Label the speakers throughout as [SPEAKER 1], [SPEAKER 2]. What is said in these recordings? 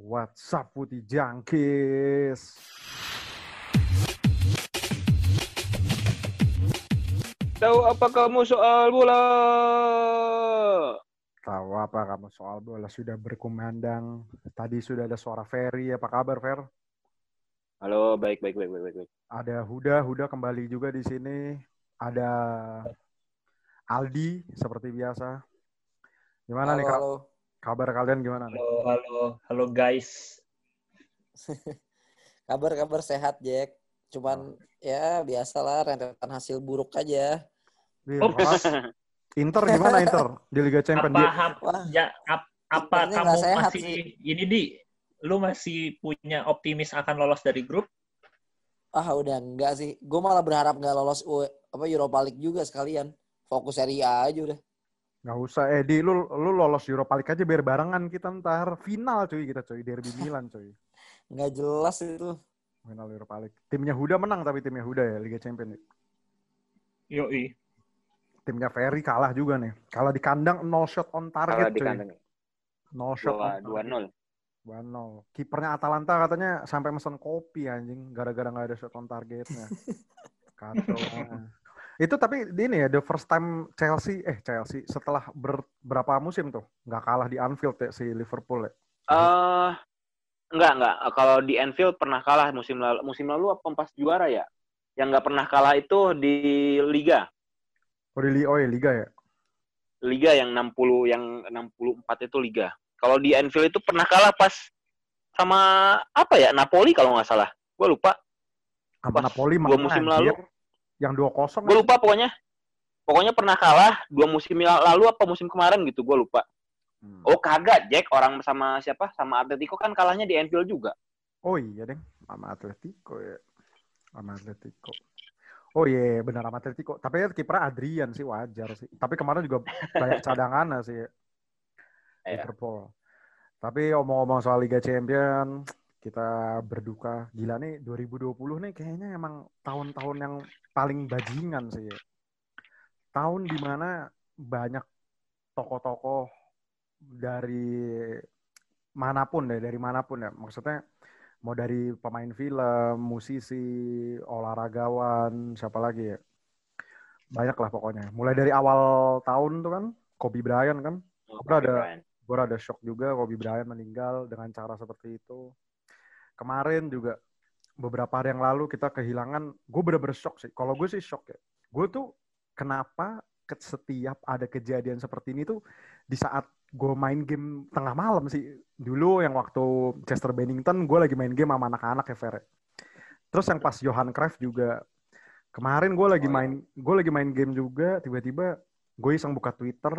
[SPEAKER 1] What's up Putih Jangkis?
[SPEAKER 2] Tahu apa kamu soal bola?
[SPEAKER 1] Tahu apa kamu soal bola? Sudah berkumandang. Tadi sudah ada suara Ferry. Apa kabar Fer?
[SPEAKER 2] Halo, baik, baik, baik, baik, baik. baik.
[SPEAKER 1] Ada Huda. Huda kembali juga di sini. Ada Aldi seperti biasa. Gimana
[SPEAKER 3] halo,
[SPEAKER 1] nih Kak?
[SPEAKER 3] halo.
[SPEAKER 1] Kabar kalian gimana nih?
[SPEAKER 4] Halo, halo, halo guys.
[SPEAKER 3] Kabar-kabar sehat, Jack. Cuman ya biasalah rentetan hasil buruk aja.
[SPEAKER 4] Ups.
[SPEAKER 1] Mas, Inter gimana Inter di Liga Champions?
[SPEAKER 4] Apa,
[SPEAKER 3] Wah,
[SPEAKER 4] ya, ap- apa
[SPEAKER 3] Internya
[SPEAKER 4] kamu
[SPEAKER 3] sehat
[SPEAKER 4] masih
[SPEAKER 3] sih.
[SPEAKER 4] ini di lu masih punya optimis akan lolos dari grup?
[SPEAKER 3] ah udah enggak sih. Gue malah berharap nggak lolos U apa Europa League juga sekalian. Fokus Serie A aja udah.
[SPEAKER 1] Nggak usah, eh di lu lu lolos Europa League aja biar barengan kita ntar final cuy kita cuy derby Milan cuy
[SPEAKER 3] Nggak jelas itu.
[SPEAKER 1] final Europa League. Timnya Huda menang tapi timnya Huda ya Liga Champions.
[SPEAKER 4] Yoi.
[SPEAKER 1] Timnya Ferry kalah juga nih. Kalah di kandang 0 shot on target
[SPEAKER 2] di
[SPEAKER 1] cuy.
[SPEAKER 2] kandang
[SPEAKER 1] 0 shot
[SPEAKER 2] dua
[SPEAKER 1] on
[SPEAKER 2] dua
[SPEAKER 1] target.
[SPEAKER 2] nol.
[SPEAKER 1] 2-0. Kipernya Atalanta katanya sampai mesen kopi anjing gara-gara nggak ada shot on targetnya. Kacau. Itu tapi ini ya the first time Chelsea eh Chelsea setelah ber- berapa musim tuh nggak kalah di Anfield ya si Liverpool ya.
[SPEAKER 2] Eh, enggak, enggak. Kalau di Anfield pernah kalah musim lalu. Musim lalu apa pas juara ya? Yang nggak pernah kalah itu di Liga.
[SPEAKER 1] Oh di oh, ya, Liga ya.
[SPEAKER 2] Liga yang 60 yang 64 itu Liga. Kalau di Anfield itu pernah kalah pas sama apa ya? Napoli kalau nggak salah. Gue lupa.
[SPEAKER 1] Sama
[SPEAKER 2] Pas
[SPEAKER 1] Napoli
[SPEAKER 2] dua musim
[SPEAKER 1] anjir.
[SPEAKER 2] lalu.
[SPEAKER 1] Yang 2-0
[SPEAKER 2] Gue lupa pokoknya. Pokoknya pernah kalah dua musim lalu apa musim kemarin gitu. Gue lupa.
[SPEAKER 1] Hmm.
[SPEAKER 2] Oh kagak, Jack. Orang sama siapa? Sama Atletico kan kalahnya di Anfield juga.
[SPEAKER 1] Oh iya deng, sama Atletico ya. Sama Atletico. Oh iya, benar sama Atletico. Tapi ya kipernya Adrian sih wajar sih. Tapi kemarin juga banyak cadangan sih
[SPEAKER 2] Iya.
[SPEAKER 1] Liverpool. Tapi omong-omong soal Liga Champion, kita berduka. Gila nih 2020 nih kayaknya emang tahun-tahun yang paling bajingan sih. ya. Tahun di mana banyak tokoh-tokoh dari mana pun deh, dari mana pun ya. Maksudnya mau dari pemain film, musisi, olahragawan, siapa lagi ya? Banyak lah pokoknya. Mulai dari awal tahun tuh kan, Kobe Bryant kan.
[SPEAKER 2] Oh,
[SPEAKER 1] Udah ada.
[SPEAKER 2] Brian.
[SPEAKER 1] Gue ada shock juga Kobe Bryant meninggal dengan cara seperti itu. Kemarin juga beberapa hari yang lalu kita kehilangan, gue bener-bener shock sih. Kalau gue sih shock ya. Gue tuh kenapa ke- setiap ada kejadian seperti ini tuh di saat gue main game tengah malam sih. Dulu yang waktu Chester Bennington, gue lagi main game sama anak-anak ya Fer. Terus yang pas Johan Cruyff juga. Kemarin gue lagi
[SPEAKER 2] Oh, iya.
[SPEAKER 1] main, gue lagi main game juga. Tiba-tiba gue iseng buka Twitter.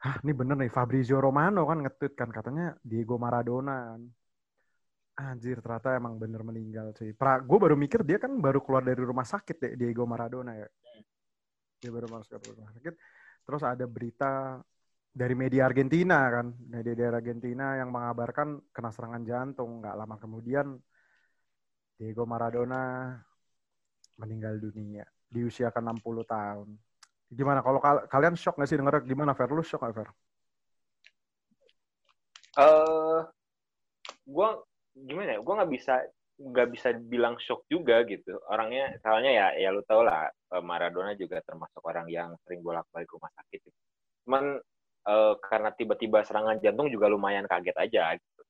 [SPEAKER 1] Hah, ini bener nih Fabrizio Romano kan nge-tweet kan katanya Diego Maradona. Anjir, ternyata emang bener meninggal sih. Pra, gue baru mikir dia kan baru keluar dari rumah sakit deh, Diego Maradona ya. Dia baru masuk ke rumah sakit. Terus ada berita dari media Argentina kan, media dari Argentina yang mengabarkan kena serangan jantung. Nggak lama kemudian Diego Maradona meninggal dunia di usia ke 60 tahun. Gimana kalau kal- kalian shock nggak sih denger gimana Fer? Lu shock nggak Fer?
[SPEAKER 2] eh gue gimana ya gue nggak bisa nggak bisa bilang shock juga gitu. Orangnya soalnya ya ya lu tau lah eh, Maradona juga termasuk orang yang sering bolak balik rumah sakit gitu. cuman eh, karena tiba-tiba serangan jantung juga lumayan kaget aja gitu.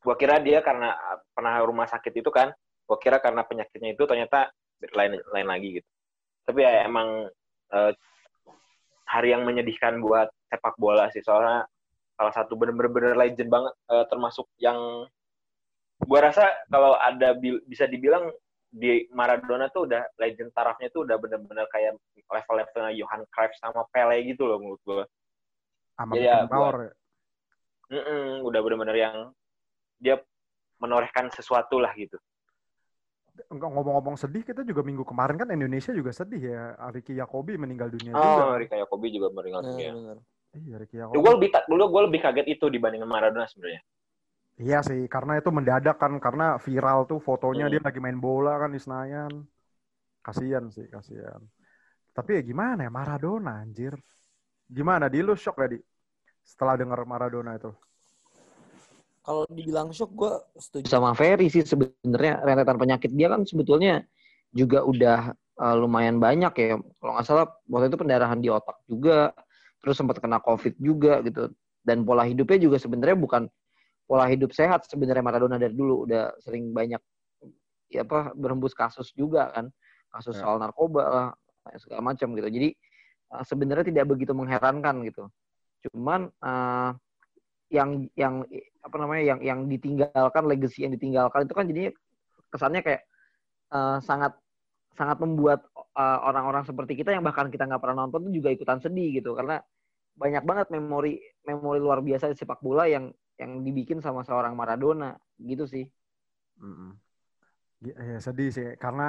[SPEAKER 2] Gue kira dia karena eh, pernah rumah sakit itu kan gue kira karena penyakitnya itu ternyata lain lain lagi gitu. Tapi ya emang eh, hari yang menyedihkan buat sepak bola sih. Soalnya salah satu bener-bener legend banget termasuk yang gua rasa kalau ada bisa dibilang di Maradona tuh udah legend tarafnya tuh udah bener-bener kayak level-levelnya Johan Cruyff sama Pele gitu loh menurut gua.
[SPEAKER 1] Sama
[SPEAKER 2] Iya,
[SPEAKER 1] Beckenbauer ya?
[SPEAKER 2] Mm-mm, udah bener-bener yang dia menorehkan sesuatu lah gitu.
[SPEAKER 1] Enggak, ngomong-ngomong sedih, kita juga minggu kemarin kan Indonesia juga sedih ya. Ricky Yakobi meninggal dunia juga.
[SPEAKER 2] Oh, Rika Yakobi juga meninggal dunia.
[SPEAKER 1] Iya, Ricky
[SPEAKER 2] Gue
[SPEAKER 1] Yakobi.
[SPEAKER 2] lebih ta- dulu gue lebih kaget itu dibandingkan Maradona sebenarnya.
[SPEAKER 1] Iya sih, karena itu mendadak kan. Karena viral tuh fotonya
[SPEAKER 2] Hmm.
[SPEAKER 1] dia lagi main bola kan di Senayan. Kasian sih, kasian. Tapi ya gimana ya, Maradona anjir. Gimana, di lu shock gak, Di? Setelah denger Maradona itu.
[SPEAKER 3] Kalau dibilang shock, gue setuju.
[SPEAKER 5] sama Ferry sih sebenarnya rentetan penyakit dia kan sebetulnya juga udah uh, lumayan banyak ya. Kalau nggak salah waktu itu pendarahan di otak juga, terus sempat kena COVID juga gitu. Dan pola hidupnya juga sebenarnya bukan pola hidup sehat sebenarnya Maradona dari dulu udah sering banyak ya apa berembus kasus juga kan, kasus
[SPEAKER 1] Ya.
[SPEAKER 5] soal narkoba lah segala macam gitu. Jadi uh, sebenarnya tidak begitu mengherankan gitu. Cuman uh, yang yang apa namanya yang yang ditinggalkan legacy yang ditinggalkan itu kan jadinya kesannya kayak eh, sangat sangat membuat eh, orang-orang seperti kita yang bahkan kita nggak pernah nonton tuh juga ikutan sedih gitu karena banyak banget memori memori luar biasa di sepak bola yang yang dibikin sama seorang Maradona gitu sih.
[SPEAKER 1] Mm-mm. Gi- Ya, sedih sih karena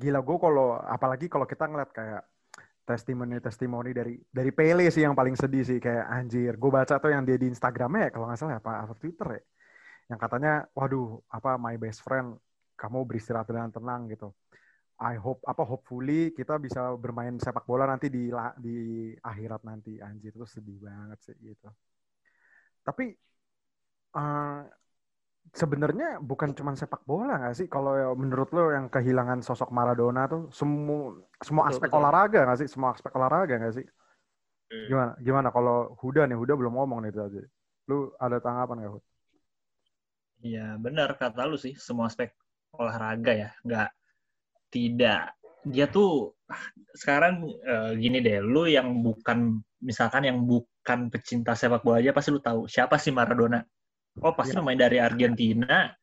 [SPEAKER 1] gila gue kalau apalagi kalau kita ngeliat kayak testimoni-testimoni dari dari Pele sih yang paling sedih sih kayak anjir gue baca tuh yang dia di Instagramnya ya kalau nggak salah ya, apa apa Twitter ya yang katanya waduh apa my best friend kamu beristirahat dengan tenang gitu I hope apa hopefully kita bisa bermain sepak bola nanti di di akhirat nanti anjir itu sedih banget sih gitu tapi eh, sebenarnya bukan cuma sepak bola nggak sih kalau ya menurut lo yang kehilangan sosok Maradona tuh semua semua aspek
[SPEAKER 5] betul.
[SPEAKER 1] olahraga nggak sih semua aspek olahraga nggak sih
[SPEAKER 2] Hmm.
[SPEAKER 1] gimana gimana kalau Huda nih Huda belum ngomong nih tadi lu ada tanggapan nggak Hud?
[SPEAKER 4] Iya, benar kata lu sih. Semua aspek olahraga ya, nggak tidak. Dia tuh ah, sekarang eh, gini deh, lu yang bukan misalkan yang bukan pecinta sepak bola aja pasti lu tahu siapa sih Maradona. Oh, pasti
[SPEAKER 1] Iya.
[SPEAKER 4] pemain dari Argentina,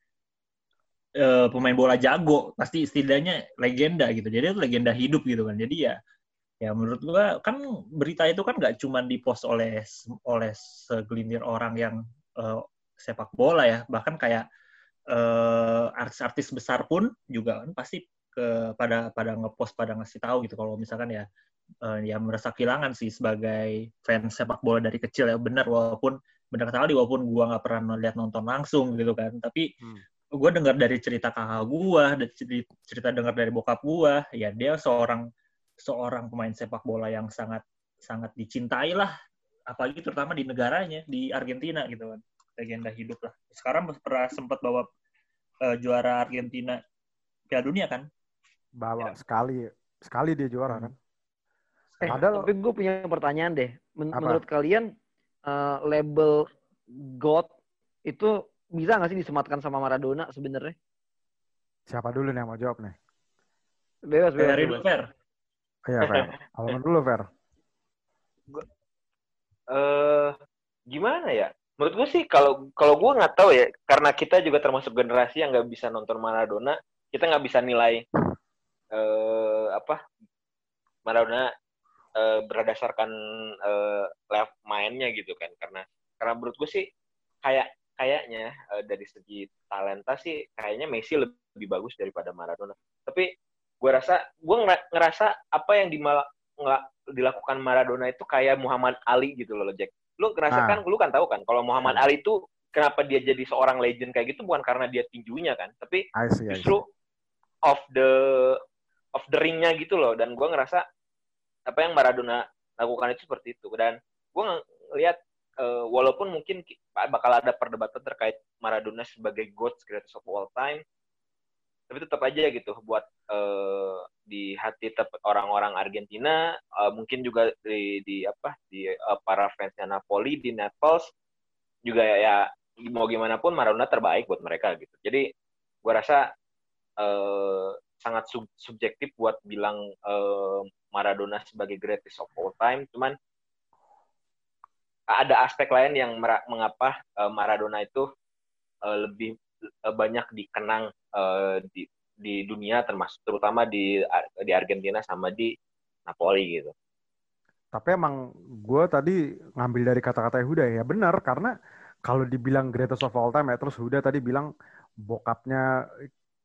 [SPEAKER 4] eh, pemain bola jago, pasti setidaknya legenda gitu. Jadi itu legenda hidup gitu kan. Jadi ya ya menurut gua kan berita itu kan nggak cuma dipost oleh oleh segelintir orang yang eh, sepak bola ya bahkan kayak eh, artis-artis besar pun juga kan pasti ke pada pada ngepost pada ngasih tahu gitu kalau misalkan ya eh, ya merasa kehilangan sih sebagai fans sepak bola dari kecil ya benar walaupun benar kata Aldi walaupun gua nggak pernah lihat nonton langsung gitu kan tapi
[SPEAKER 1] Hmm.
[SPEAKER 4] gue dengar dari cerita kakak gua dan cerita, cerita dengar dari bokap gua ya dia seorang seorang pemain sepak bola yang sangat sangat dicintai lah apalagi terutama di negaranya di Argentina gitu kan legenda hidup lah sekarang pernah sempat bawa eh, juara Argentina Piala Dunia kan
[SPEAKER 1] bawa sekali sekali dia juara
[SPEAKER 4] Hmm.
[SPEAKER 1] kan
[SPEAKER 5] Eh,
[SPEAKER 1] Padahal-
[SPEAKER 5] tapi gue punya pertanyaan deh. Men-
[SPEAKER 1] Apa?
[SPEAKER 5] menurut kalian eh, label God itu bisa nggak sih disematkan sama Maradona sebenarnya?
[SPEAKER 1] siapa dulu nih yang mau jawab nih
[SPEAKER 5] Bebas, bebas.
[SPEAKER 4] dari
[SPEAKER 5] bebas.
[SPEAKER 4] Fer
[SPEAKER 1] iya Fer Alaman dulu Fer
[SPEAKER 2] eh gimana ya? Menurut gue sih kalau kalau gue nggak tahu ya, karena kita juga termasuk generasi yang nggak bisa nonton Maradona, kita nggak bisa nilai eh apa Maradona eh, berdasarkan eh, level mainnya gitu kan, karena karena menurut gue sih kayak kayaknya eh, dari segi talenta sih kayaknya Messi lebih bagus daripada Maradona. Tapi gue rasa gue ngerasa apa yang dimal- nggak dilakukan Maradona itu kayak Muhammad Ali gitu loh Jack. Lu ngerasa
[SPEAKER 1] Ah.
[SPEAKER 2] kan, lu kan tahu kan kalau Muhammad Ali itu kenapa dia jadi seorang legend kayak gitu bukan karena dia tinjunya kan, tapi
[SPEAKER 1] I see, I see.
[SPEAKER 2] justru of the of the ringnya gitu loh. Dan gue ngerasa apa yang Maradona lakukan itu seperti itu. Dan gue ngelihat eh, walaupun mungkin ki- bakal ada perdebatan terkait Maradona sebagai GOAT greatest of all time, tapi tetap aja gitu buat eh, di hati orang-orang Argentina eh, mungkin juga di, di apa di eh, para fansnya Napoli di Naples juga ya, ya mau gimana pun Maradona terbaik buat mereka gitu jadi gue rasa eh, sangat sub- subjektif buat bilang eh, Maradona sebagai greatest of all time cuman ada aspek lain yang mengapa eh, Maradona itu eh, lebih eh, banyak dikenang eh, di di dunia termasuk terutama di di Argentina sama di Napoli gitu.
[SPEAKER 1] Tapi emang gue tadi ngambil dari kata-kata Huda ya benar karena kalau dibilang greatest of all time ya terus Huda tadi bilang bokapnya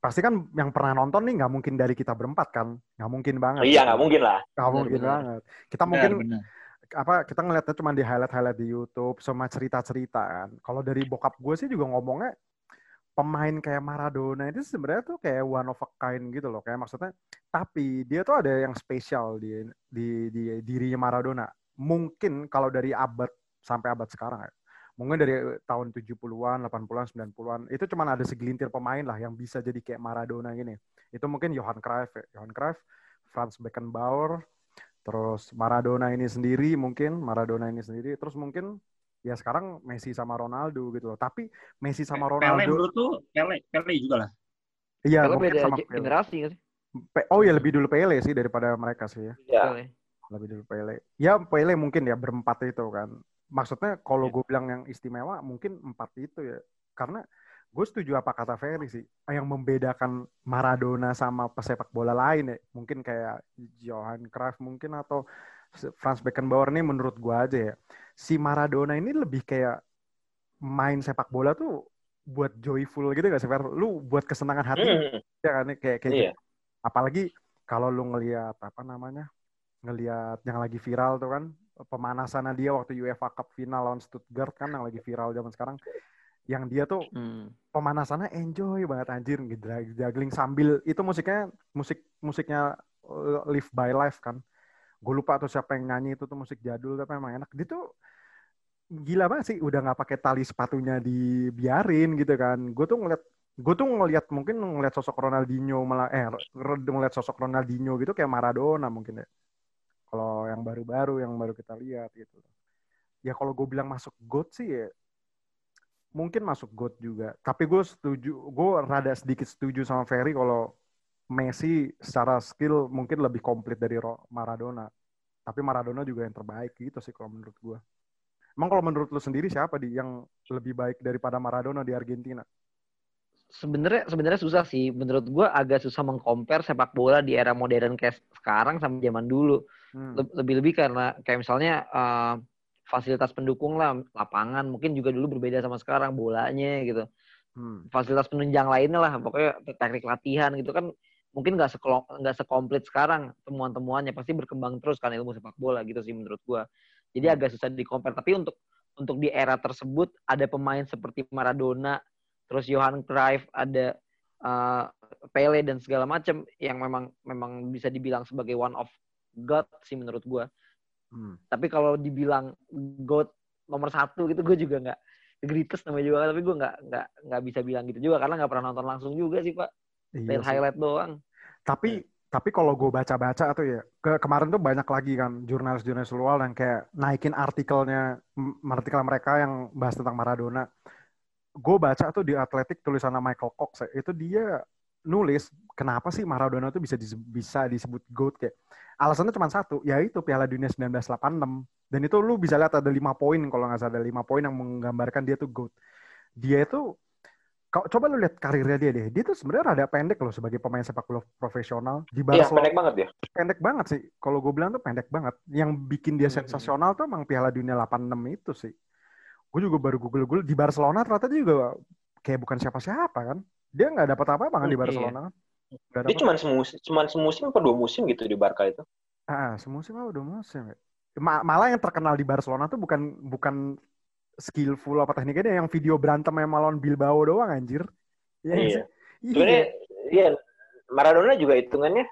[SPEAKER 1] pasti kan yang pernah nonton nih nggak mungkin dari kita berempat kan? Nggak mungkin banget.
[SPEAKER 2] Iya nggak mungkin lah.
[SPEAKER 1] nggak mungkin
[SPEAKER 5] benar.
[SPEAKER 1] banget. Kita mungkin
[SPEAKER 4] benar.
[SPEAKER 1] apa kita ngeliatnya cuma di highlight highlight di YouTube sama cerita-cerita kan. Kalau dari bokap gue sih juga ngomongnya pemain kayak Maradona itu sebenarnya tuh kayak one of a kind gitu loh. Kayak maksudnya tapi dia tuh ada yang spesial di di di dirinya Maradona. Mungkin kalau dari abad sampai abad sekarang ya mungkin dari tahun 70-an, 80-an, 90-an itu cuman ada segelintir pemain lah yang bisa jadi kayak Maradona gini. Itu mungkin Johan Cruyff, ya. Johan Cruyff, Franz Beckenbauer, terus Maradona ini sendiri mungkin Maradona ini sendiri, terus mungkin ya sekarang Messi sama Ronaldo gitu loh. Tapi Messi sama
[SPEAKER 4] Pele
[SPEAKER 1] Ronaldo,
[SPEAKER 4] menurut tuh Pele, Pele juga lah.
[SPEAKER 1] iya
[SPEAKER 5] Kalau
[SPEAKER 1] mungkin
[SPEAKER 5] beda
[SPEAKER 1] sama Pele.
[SPEAKER 5] generasi?
[SPEAKER 1] Pe- Oh ya lebih dulu Pele sih daripada mereka sih ya.
[SPEAKER 2] Ya.
[SPEAKER 5] Pele.
[SPEAKER 1] lebih dulu Pele. Ya Pele mungkin ya berempat itu kan. Maksudnya kalau
[SPEAKER 4] Iya.
[SPEAKER 1] gue bilang yang istimewa mungkin empat itu ya. Karena gue setuju apa kata Ferry sih. Yang membedakan Maradona sama pesepak bola lain ya. Mungkin kayak Johan Cruyff mungkin atau Franz Beckenbauer ini menurut gue aja ya. Si Maradona ini lebih kayak main sepak bola tuh buat joyful gitu gak sih Fer? Lu buat kesenangan hati
[SPEAKER 2] Hmm.
[SPEAKER 1] ya kan kayak kayak
[SPEAKER 2] Iya.
[SPEAKER 1] gitu. apalagi kalau lu ngelihat apa namanya ngelihat yang lagi viral tuh kan pemanasan dia waktu UEFA Cup final lawan Stuttgart kan yang lagi viral zaman sekarang. Yang dia tuh
[SPEAKER 5] Hmm.
[SPEAKER 1] pemanasannya enjoy banget anjir gitu juggling sambil itu musiknya musik musiknya uh, Live by Life kan. Gue lupa tuh siapa yang nyanyi itu tuh musik jadul tapi emang enak. Dia tuh gila banget sih udah nggak pakai tali sepatunya dibiarin gitu kan. Gue tuh ngeliat gue tuh ngeliat mungkin ngeliat sosok Ronaldinho malah eh ngeliat sosok Ronaldinho gitu kayak Maradona mungkin ya yang baru-baru yang baru kita lihat gitu. Ya kalau gue bilang masuk GOAT sih ya mungkin masuk GOAT juga. Tapi gue setuju gue rada sedikit setuju sama Ferry kalau Messi secara skill mungkin lebih komplit dari Maradona. Tapi Maradona juga yang terbaik gitu sih kalau menurut gue emang kalau menurut lu sendiri siapa di yang lebih baik daripada Maradona di Argentina
[SPEAKER 5] Sebenarnya sebenarnya susah sih. Menurut gua agak susah mengcompare sepak bola di era modern kayak sekarang sama zaman dulu.
[SPEAKER 1] Hmm.
[SPEAKER 5] Leb- Lebih-lebih karena kayak misalnya eh, fasilitas pendukung lah, lapangan mungkin juga dulu berbeda sama sekarang bolanya gitu.
[SPEAKER 1] Hmm.
[SPEAKER 5] Fasilitas penunjang lainnya lah, pokoknya teknik latihan gitu kan mungkin nggak nggak sekomplit sekarang temuan-temuannya pasti berkembang terus kan ilmu sepak bola gitu sih menurut gua. Jadi
[SPEAKER 1] Hmm.
[SPEAKER 5] agak susah di compare. Tapi untuk untuk di era tersebut ada pemain seperti Maradona, terus Johan Cruyff, ada uh, Pele dan segala macam yang memang memang bisa dibilang sebagai one of God sih menurut gua.
[SPEAKER 1] Hmm.
[SPEAKER 5] Tapi kalau dibilang God nomor satu gitu gue juga nggak greatest namanya juga tapi gue nggak nggak nggak bisa bilang gitu juga karena nggak pernah nonton langsung juga sih pak
[SPEAKER 1] Iya
[SPEAKER 5] highlight doang
[SPEAKER 1] Tapi tapi kalau gue baca-baca tuh ya ke kemarin tuh banyak lagi kan jurnalis-jurnalis luar yang kayak naikin artikelnya artikel mereka yang bahas tentang Maradona. Gue baca tuh di Atletik tulisan Michael Cox ya, itu dia nulis kenapa sih Maradona tuh bisa bisa disebut GOAT kayak alasannya cuma satu yaitu Piala Dunia 1986 dan itu lu bisa lihat ada lima poin kalau nggak salah ada lima poin yang menggambarkan dia tuh GOAT. Dia itu Kau coba lu lihat karirnya dia deh. Dia tuh sebenarnya rada pendek loh sebagai pemain sepak bola profesional di
[SPEAKER 2] Iya,
[SPEAKER 1] Barcelona.
[SPEAKER 2] pendek banget ya.
[SPEAKER 1] pendek banget sih. Kalau gue bilang tuh pendek banget. Yang bikin dia
[SPEAKER 2] Hmm.
[SPEAKER 1] sensasional tuh emang Piala Dunia 86 itu sih. Gue juga baru google-google di Barcelona ternyata dia juga kayak bukan siapa-siapa kan. Dia nggak dapat apa-apa kan di Barcelona kan. Nggak
[SPEAKER 2] Dia cuma semusim, cuman semusim apa dua musim gitu di Barca itu.
[SPEAKER 1] Ah, semusim apa udah musim ya. Ma- malah yang terkenal di Barcelona tuh bukan bukan skillful apa tekniknya dia yang video berantem sama lawan Bilbao doang anjir. Iya nggak
[SPEAKER 2] Iya.
[SPEAKER 1] sih? Iya.
[SPEAKER 2] Sebenarnya iya Maradona juga hitungannya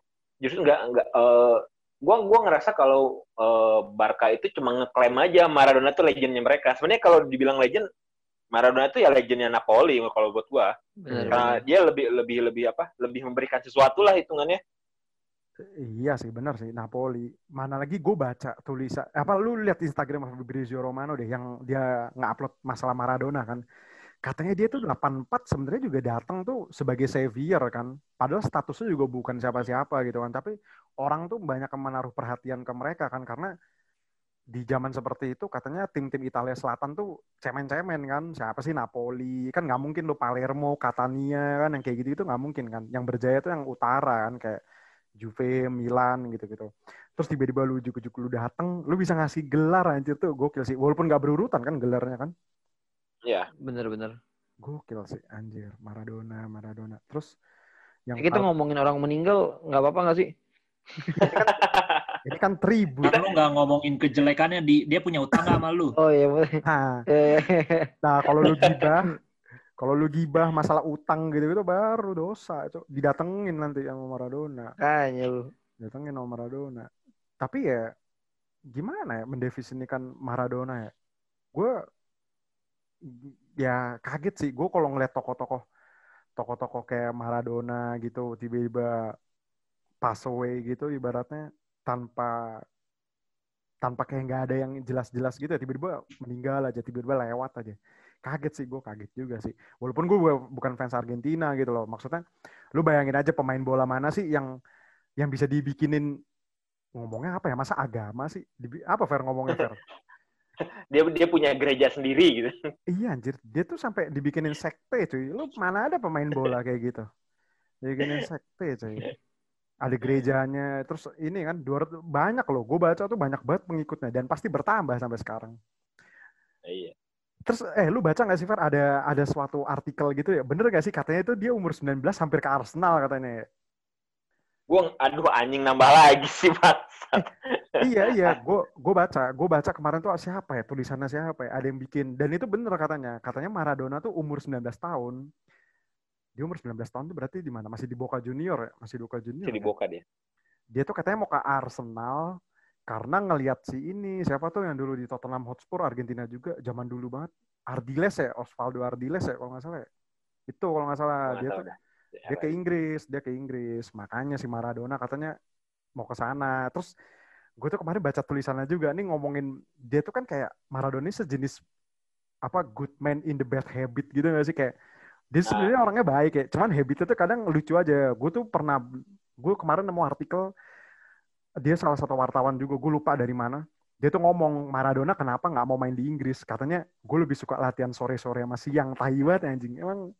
[SPEAKER 2] justru nggak nggak eh, gua gua ngerasa kalau eh, Barca itu cuma ngeklaim aja Maradona tuh legendnya mereka. Sebenarnya kalau dibilang legend Maradona itu ya legendnya Napoli kalau buat gua.
[SPEAKER 5] Benar,
[SPEAKER 2] Karena
[SPEAKER 5] benar.
[SPEAKER 2] dia lebih lebih lebih apa? Lebih memberikan sesuatu lah hitungannya.
[SPEAKER 1] Iya sih benar sih Napoli. Mana lagi gue baca tulisan apa lu lihat Instagram Fabrizio Romano deh yang dia nge-upload masalah Maradona kan. Katanya dia tuh 84 sebenarnya juga datang tuh sebagai savior kan. Padahal statusnya juga bukan siapa-siapa gitu kan. Tapi orang tuh banyak yang menaruh perhatian ke mereka kan karena di zaman seperti itu katanya tim-tim Italia Selatan tuh cemen-cemen kan. Siapa sih Napoli? Kan nggak mungkin lu Palermo, Catania kan yang kayak gitu itu nggak mungkin kan. Yang berjaya tuh yang utara kan kayak Juve, Milan gitu-gitu. Terus tiba-tiba lu ujuk-ujuk lu dateng, lu bisa ngasih gelar anjir tuh gokil sih. Walaupun gak berurutan kan gelarnya kan.
[SPEAKER 2] Iya.
[SPEAKER 5] bener-bener
[SPEAKER 1] Gokil sih anjir. Maradona, Maradona. Terus yang
[SPEAKER 5] kita
[SPEAKER 1] paling-
[SPEAKER 5] ngomongin orang meninggal nggak apa-apa nggak sih
[SPEAKER 1] ini kan tribut.
[SPEAKER 4] Lu nggak ngomongin kejelekannya, di, dia punya utang sama lu?
[SPEAKER 5] oh iya boleh
[SPEAKER 1] Nah, nah kalau lu gibah, kalau lu gibah masalah utang gitu-gitu baru dosa. Itu didatengin nanti sama Maradona.
[SPEAKER 5] kayaknya lu
[SPEAKER 1] Datengin sama Maradona. Tapi ya gimana ya mendefinisikan Maradona ya? Gue ya kaget sih. Gue kalau ngeliat tokoh-tokoh tokoh-tokoh kayak Maradona gitu tiba-tiba pass away gitu ibaratnya tanpa tanpa kayak nggak ada yang jelas-jelas gitu ya tiba-tiba meninggal aja tiba-tiba lewat aja. Kaget sih gue kaget juga sih. Walaupun gue bukan fans Argentina gitu loh maksudnya lu bayangin aja pemain bola mana sih yang yang bisa dibikinin ngomongnya apa ya masa agama sih? Dibi, apa Fer ngomongnya Fer?
[SPEAKER 2] Dia dia punya gereja sendiri gitu.
[SPEAKER 1] Iya anjir. Dia tuh sampai dibikinin sekte cuy. Lu mana ada pemain bola kayak gitu? Dibikinin sekte cuy ada gerejanya terus ini kan dua banyak loh. Gue baca tuh banyak banget pengikutnya dan pasti bertambah sampai sekarang.
[SPEAKER 2] Iya.
[SPEAKER 1] Terus eh lu baca nggak sih Fer ada ada suatu artikel gitu ya? Bener gak sih? Katanya itu dia umur 19 hampir ke Arsenal katanya ya.
[SPEAKER 2] Gue aduh anjing nambah lagi sih pak
[SPEAKER 1] iya iya. Gue gue baca gue baca kemarin tuh siapa ya? Tulisannya siapa ya? Ada yang bikin. Dan itu bener katanya. Katanya Maradona tuh umur 19 tahun dia umur 19 tahun tuh berarti di mana? Masih di Boca Junior ya? Masih di Boca Junior
[SPEAKER 2] masih di
[SPEAKER 1] kan?
[SPEAKER 2] Boca dia.
[SPEAKER 1] Dia tuh katanya mau ke Arsenal karena ngelihat si ini siapa tuh yang dulu di Tottenham Hotspur Argentina juga zaman dulu banget. Ardiles ya? Osvaldo Ardiles ya kalau nggak salah ya. itu kalau nggak salah
[SPEAKER 2] Nggak
[SPEAKER 1] dia tuh
[SPEAKER 2] dah.
[SPEAKER 1] dia ke Inggris dia ke Inggris. Makanya si Maradona katanya mau ke sana. Terus gue tuh kemarin baca tulisannya juga nih ngomongin dia tuh kan kayak Maradona ini sejenis apa good man in the bad habit gitu gak sih? Kayak dia sebenarnya orangnya baik ya cuman habitnya tuh kadang lucu aja. Gue tuh pernah gue kemarin nemu artikel dia salah satu wartawan juga gue lupa dari mana. Dia tuh ngomong Maradona kenapa nggak mau main di Inggris? Katanya gue lebih suka latihan sore-sore sama siang. Tahi banget anjing. Emang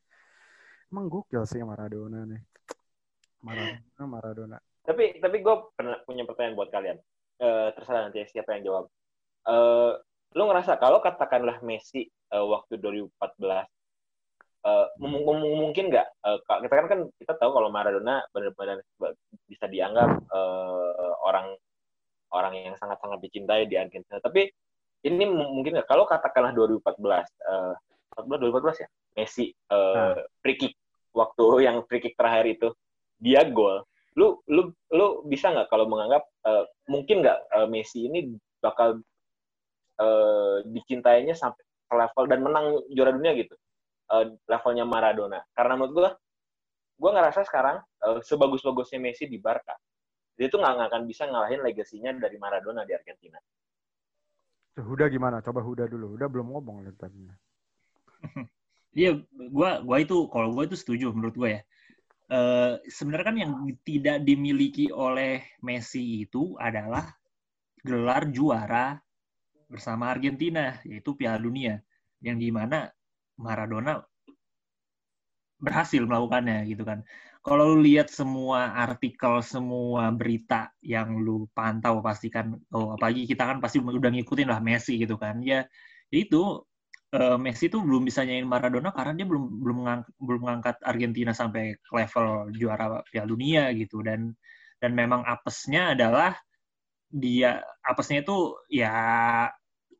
[SPEAKER 1] emang gokil sih Maradona nih. Maradona Maradona.
[SPEAKER 2] Tapi tapi gue pernah punya pertanyaan buat kalian. Eh, terserah nanti siapa yang jawab. Eh, lu ngerasa kalau katakanlah Messi eh, waktu 2014 mem- mem- mungkin nggak? Ka- kita kan kan kita tahu kalau Maradona benar-benar bisa dianggap eh, orang orang yang sangat-sangat dicintai di Argentina. Tapi ini mungkin nggak? Kalau katakanlah 2014 eh 14 2014 ya? Messi eh,
[SPEAKER 1] Ah.
[SPEAKER 2] free kick waktu yang free kick terakhir itu dia gol. Lu lu lu bisa nggak kalau menganggap eh, mungkin nggak eh, Messi ini bakal eh, dicintainya sampai ke level dan menang juara dunia gitu eh, levelnya Maradona. Karena menurut gua gua ngerasa sekarang eh, sebagus-bagusnya Messi di Barca dia tuh nggak akan bisa ngalahin legasinya dari Maradona di Argentina.
[SPEAKER 1] Huda gimana? Coba Huda dulu. Huda belum ngomong lihat tadi.
[SPEAKER 4] Iya, gua gua itu kalau gua itu setuju menurut gua ya. Eh sebenarnya kan yang tidak dimiliki oleh Messi itu adalah gelar juara bersama Argentina, yaitu Piala Dunia, yang di mana Maradona berhasil melakukannya gitu kan. Kalau lu lihat semua artikel, semua berita yang lu pantau pasti kan, oh apalagi kita kan pasti udah ngikutin lah Messi gitu kan. Ya itu eh, Messi tuh belum bisa nyanyiin Maradona karena dia belum belum ngang- belum mengangkat Argentina sampai ke level juara Piala Dunia gitu dan dan memang apesnya adalah dia apesnya itu ya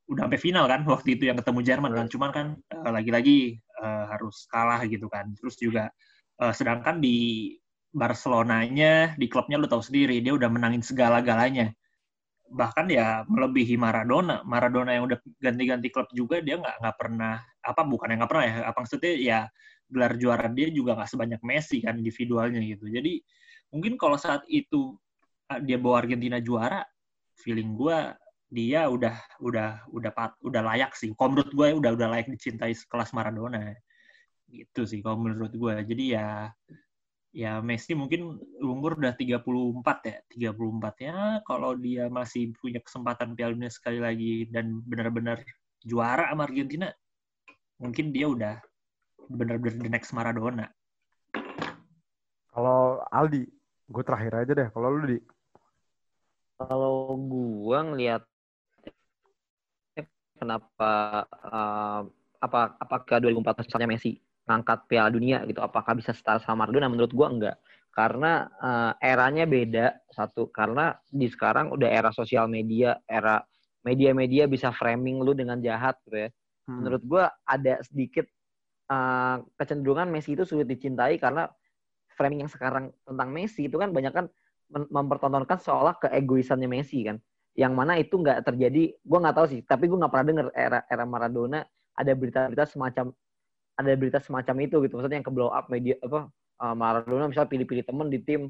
[SPEAKER 4] udah sampai final kan waktu itu yang ketemu Jerman kan. Cuman kan eh, lagi-lagi eh, harus kalah gitu kan. Terus juga eh, sedangkan di Barcelonanya di klubnya lu tahu sendiri dia udah menangin segala-galanya. Bahkan ya melebihi Maradona. Maradona yang udah ganti-ganti klub juga dia nggak nggak pernah apa bukan yang nggak pernah ya. Apa maksudnya? Ya gelar juara dia juga nggak sebanyak Messi kan individualnya gitu. Jadi mungkin kalau saat itu ah, dia bawa Argentina juara, feeling gue dia udah udah udah pat, udah layak sih. Kalau menurut gue udah udah layak dicintai sekelas Maradona. Gitu sih kalau menurut gue. Jadi ya ya Messi mungkin umur udah 34 ya 34 ya kalau dia masih punya kesempatan Piala Dunia sekali lagi dan benar-benar juara sama Argentina mungkin dia udah benar-benar the next Maradona
[SPEAKER 1] kalau Aldi gue terakhir aja deh kalau lu di
[SPEAKER 5] Kalau gua ngelihat kenapa eh, apa apakah 2014 misalnya Messi ngangkat Piala Dunia gitu? Apakah bisa setara sama Maradona? Menurut gua enggak. Karena eh, eranya beda satu. Karena di sekarang udah era sosial media era media-media bisa framing lu dengan jahat gitu ya.
[SPEAKER 1] Hmm.
[SPEAKER 5] menurut gua ada sedikit eh, kecenderungan Messi itu sulit dicintai karena framing yang sekarang tentang Messi itu kan banyak kan mem- mempertontonkan seolah keegoisannya Messi kan yang mana itu nggak terjadi gue nggak tahu sih. Tapi gue nggak pernah denger era era Maradona ada berita-berita semacam ada berita semacam itu gitu. Maksudnya yang ke blow up media apa uh, Maradona misalnya pilih-pilih temen di tim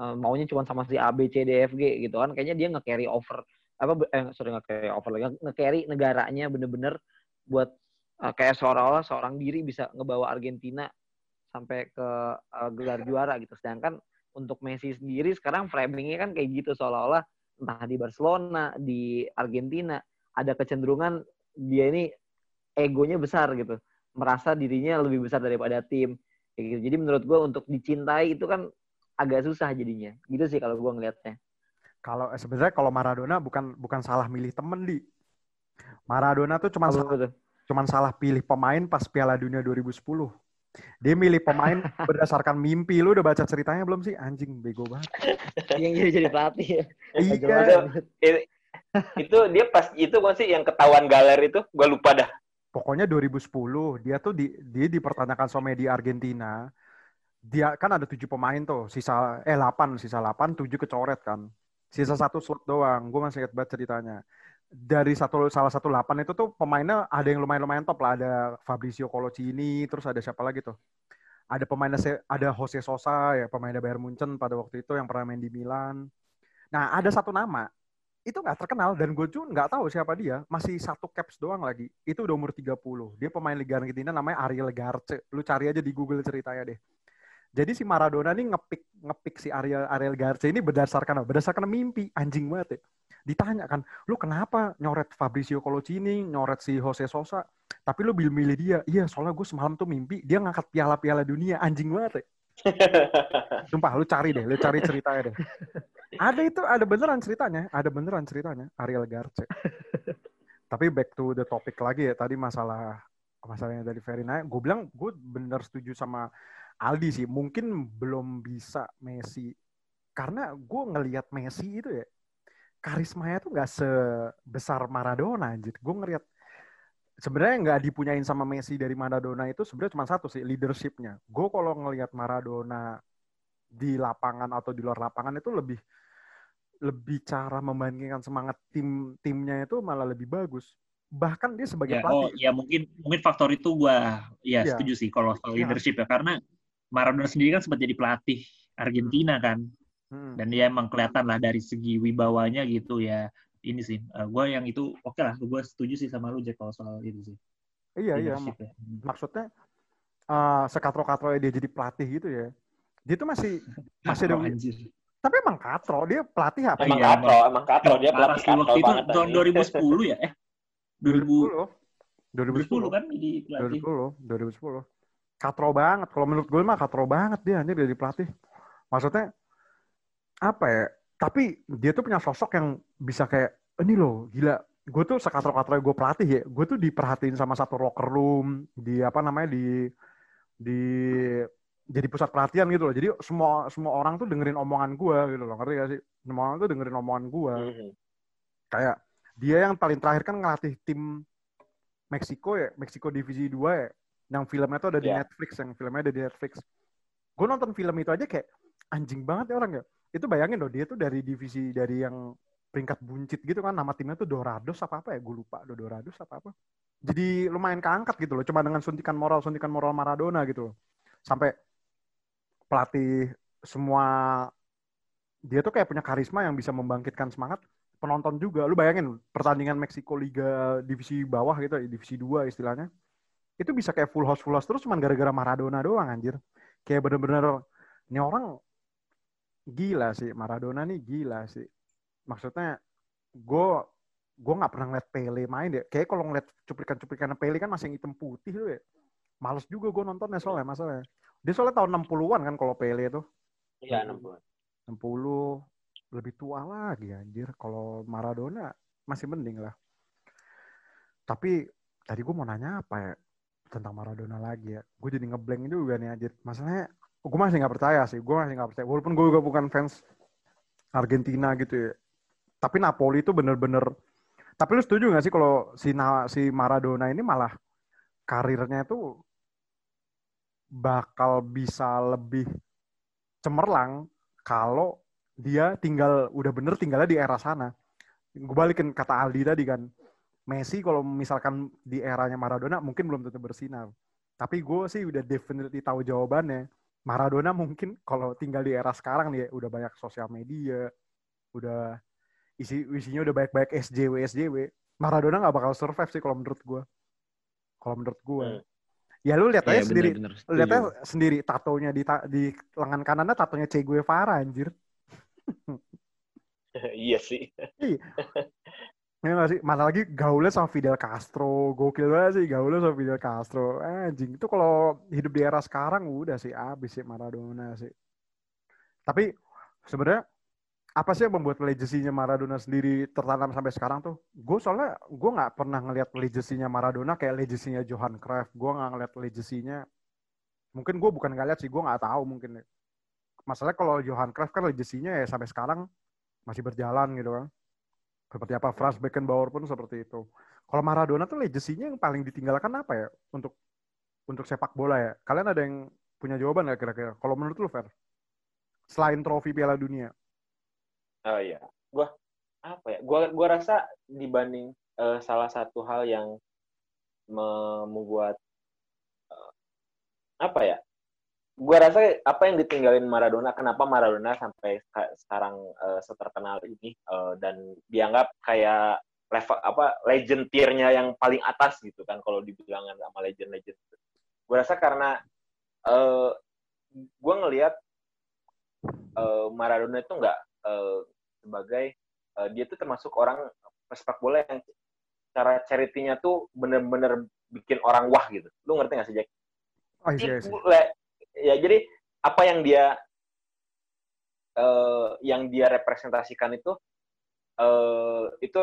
[SPEAKER 5] uh, maunya cuma sama si A B C D F G gitu kan. Kayaknya dia nge-carry over apa eh sorry nge-carry over lagi nge-carry negaranya bener-bener buat uh, kayak seolah-olah seorang diri bisa ngebawa Argentina sampai ke uh, gelar juara gitu. Sedangkan untuk Messi sendiri sekarang framingnya kan kayak gitu seolah-olah entah di Barcelona di Argentina ada kecenderungan dia ini egonya besar gitu. Merasa dirinya lebih besar daripada tim gitu. Jadi menurut gue untuk dicintai itu kan agak susah jadinya. Gitu sih kalau gue ngelihatnya
[SPEAKER 1] Kalau eh, sebenarnya kalau Maradona bukan bukan salah milih temen di. Maradona tuh cuma salah, cuman salah pilih pemain pas Piala Dunia 2010. Dia milih pemain berdasarkan mimpi. Lu udah baca ceritanya belum sih? Anjing bego banget.
[SPEAKER 5] yang jadi jadi pelatih ya
[SPEAKER 1] Iya.
[SPEAKER 2] Itu dia pas itu kan sih yang ketahuan galer itu gue lupa dah
[SPEAKER 1] Pokoknya 2010 dia tuh di dia dipertanyakan sama media Argentina. Dia kan ada tujuh pemain tuh, sisa eh 8, sisa 8, tujuh kecoret kan. Sisa satu slot doang. Gue masih ingat banget ceritanya. Dari satu salah satu 8 itu tuh pemainnya ada yang lumayan-lumayan top lah. Ada Fabrizio Colocini, terus ada siapa lagi tuh? Ada pemainnya Se- ada Jose Sosa ya pemainnya Bayern Munchen pada waktu itu yang pernah main di Milan. Nah ada satu nama itu nggak terkenal dan gue juga nggak tahu siapa dia. Masih satu caps doang lagi. Itu udah umur 30 dia pemain Liga Argentina namanya Ariel Garce. Lu cari aja di Google ceritanya deh. Jadi si Maradona nih ngepik ngepik si Ariel Ariel Garce ini berdasarkan berdasarkan mimpi. Anjing banget ya ditanya kan lu kenapa nyoret Fabrizio Colocini nyoret si Jose Sosa tapi lu milih milih dia iya soalnya gue semalam tuh mimpi dia ngangkat piala-piala dunia anjing banget ya Sumpah, lu cari deh, lu cari ceritanya deh. Ada itu, ada beneran ceritanya, ada beneran ceritanya, Ariel Garce. Tapi back to the topic lagi ya, tadi masalah masalahnya dari Verina, gue bilang gue bener setuju sama Aldi sih. Mungkin belum bisa Messi, karena gue ngelihat Messi itu ya, karismanya tuh nggak sebesar Maradona anjir. Gue ngelihat sebenarnya nggak dipunyain sama Messi dari Maradona itu sebenarnya cuma satu sih leadershipnya. Gue kalau ngelihat Maradona di lapangan atau di luar lapangan itu lebih lebih cara membandingkan semangat tim timnya itu malah lebih bagus. Bahkan dia sebagai
[SPEAKER 4] Ya, oh
[SPEAKER 1] pelatih.
[SPEAKER 4] ya mungkin mungkin faktor itu gua ya
[SPEAKER 1] Iya.
[SPEAKER 4] setuju sih kalau soal leadership ya karena Maradona sendiri kan sempat jadi pelatih Argentina kan
[SPEAKER 1] Hmm.
[SPEAKER 4] dan dia emang kelihatan lah dari segi wibawanya gitu ya ini sih gue yang itu oke lah gue setuju sih sama lu Jack kalau soal itu sih
[SPEAKER 1] Iya iya. mak-
[SPEAKER 4] ya.
[SPEAKER 1] Maksudnya eh sekatro-katronya dia jadi pelatih gitu ya. Dia tuh masih masih ada
[SPEAKER 4] Oh, anjir.
[SPEAKER 1] tapi emang katro dia pelatih apa?
[SPEAKER 2] emang
[SPEAKER 4] Iya,
[SPEAKER 2] katro emang katro dia pelatih katro
[SPEAKER 4] waktu itu tahun
[SPEAKER 2] anjing.
[SPEAKER 4] 2010 ya eh 2000
[SPEAKER 1] 2010.
[SPEAKER 4] 2010 kan jadi pelatih
[SPEAKER 1] 2010, 2010. Katro banget. Kalau menurut gue mah katro banget dia anjir jadi pelatih. Maksudnya apa ya? Tapi dia tuh punya sosok yang bisa kayak ini loh, gila. Gue tuh sekatro-katro gue pelatih ya. Gue tuh diperhatiin sama satu locker room di apa namanya di di jadi pusat perhatian gitu loh. Jadi semua semua orang tuh dengerin omongan gue gitu loh. Ngerti gak sih? Semua orang tuh dengerin omongan gue
[SPEAKER 2] Mhm.
[SPEAKER 1] kayak dia yang paling terakhir kan ngelatih tim Meksiko ya, Meksiko Divisi 2 ya. Yang filmnya tuh ada di
[SPEAKER 2] Iya.
[SPEAKER 1] Netflix, yang filmnya ada di Netflix. Gue nonton film itu aja kayak anjing banget ya orang ya. Itu bayangin loh, dia tuh dari divisi dari yang peringkat buncit gitu kan, nama timnya tuh Dorados apa apa ya, gue lupa, Do- Dorados apa apa. Jadi lumayan keangkat gitu loh, cuma dengan suntikan moral, suntikan moral Maradona gitu loh. Sampai pelatih semua dia tuh kayak punya karisma yang bisa membangkitkan semangat penonton juga. Lu bayangin pertandingan Meksiko Liga divisi bawah gitu, divisi 2 istilahnya. Itu bisa kayak full house full house terus cuman gara-gara Maradona doang anjir. Kayak bener-bener ini orang gila sih Maradona nih gila sih. Maksudnya gue gue nggak pernah ngeliat Pele main deh. Kayak kalau ngeliat cuplikan-cuplikan Pele kan masih yang hitam putih tuh ya. Males juga gue nontonnya soalnya masalahnya. Dia soalnya tahun 60-an kan kalau Pele itu.
[SPEAKER 2] Iya, 60.
[SPEAKER 1] 60 lebih tua lagi anjir. Kalau Maradona masih mending lah. Tapi tadi gue mau nanya apa ya tentang Maradona lagi ya. Gue jadi ngeblank juga nih anjir. Masalahnya gue masih nggak percaya sih. Gue masih nggak percaya. Walaupun gue juga bukan fans Argentina gitu ya. Tapi Napoli itu bener-bener. Tapi lu setuju gak sih kalau si si Maradona ini malah karirnya itu bakal bisa lebih cemerlang kalau dia tinggal udah bener tinggalnya di era sana. Gue balikin kata Aldi tadi kan. Messi kalau misalkan di eranya Maradona mungkin belum tentu bersinar. Tapi gue sih udah definitely tahu jawabannya. Maradona mungkin kalau tinggal di era sekarang nih ya, udah banyak sosial media, udah isi isinya udah banyak-banyak SJW SJW. Maradona nggak bakal survive sih kalau menurut gue. Kalau menurut gue.
[SPEAKER 2] Hmm.
[SPEAKER 1] Ya lu lihat aja
[SPEAKER 5] Iya,
[SPEAKER 1] sendiri,
[SPEAKER 5] bener-bener
[SPEAKER 1] lu lihat aja sendiri tatonya di ta- di lengan kanannya tatonya Che Guevara anjir.
[SPEAKER 2] iya sih.
[SPEAKER 1] Ya nggak sih? Mana lagi gaulnya sama Fidel Castro. Gokil banget sih gaulnya sama Fidel Castro. Anjing. Itu kalau hidup di era sekarang udah sih abis sih Maradona sih. Tapi sebenarnya apa sih yang membuat legacy-nya Maradona sendiri tertanam sampai sekarang tuh? Gue soalnya gue nggak pernah ngelihat legacy-nya Maradona kayak legacy-nya Johan Cruyff. Gue nggak ngeliat legacy-nya. Mungkin gue bukan nggak lihat sih. Gue nggak tahu mungkin. Masalahnya kalau Johan Cruyff kan legacy-nya ya sampai sekarang masih berjalan gitu kan. Seperti apa Franz Beckenbauer pun seperti itu. Kalau Maradona tuh legacy-nya yang paling ditinggalkan apa ya untuk untuk sepak bola ya? Kalian ada yang punya jawaban nggak kira-kira? Kalau menurut lu Fer? Selain trofi Piala Dunia.
[SPEAKER 2] Oh iya, gua apa ya? Gua gua rasa dibanding eh, salah satu hal yang me- membuat eh, apa ya? Gua rasa apa yang ditinggalin Maradona, kenapa Maradona sampai seka- sekarang eh, seterkenal ini eh, dan dianggap kayak level apa legend tier-nya yang paling atas gitu kan kalau dibilangan sama legend-legend. Gua rasa karena eh gua ngelihat eh, Maradona itu nggak eh, sebagai eh, dia tuh termasuk orang pesepak bola yang cara charity-nya tuh bener-bener bikin orang wah gitu. Lu ngerti gak sih Jack?
[SPEAKER 1] Oh iya
[SPEAKER 2] It-
[SPEAKER 1] sih.
[SPEAKER 2] le- ya jadi apa yang dia eh, yang dia representasikan itu eh, itu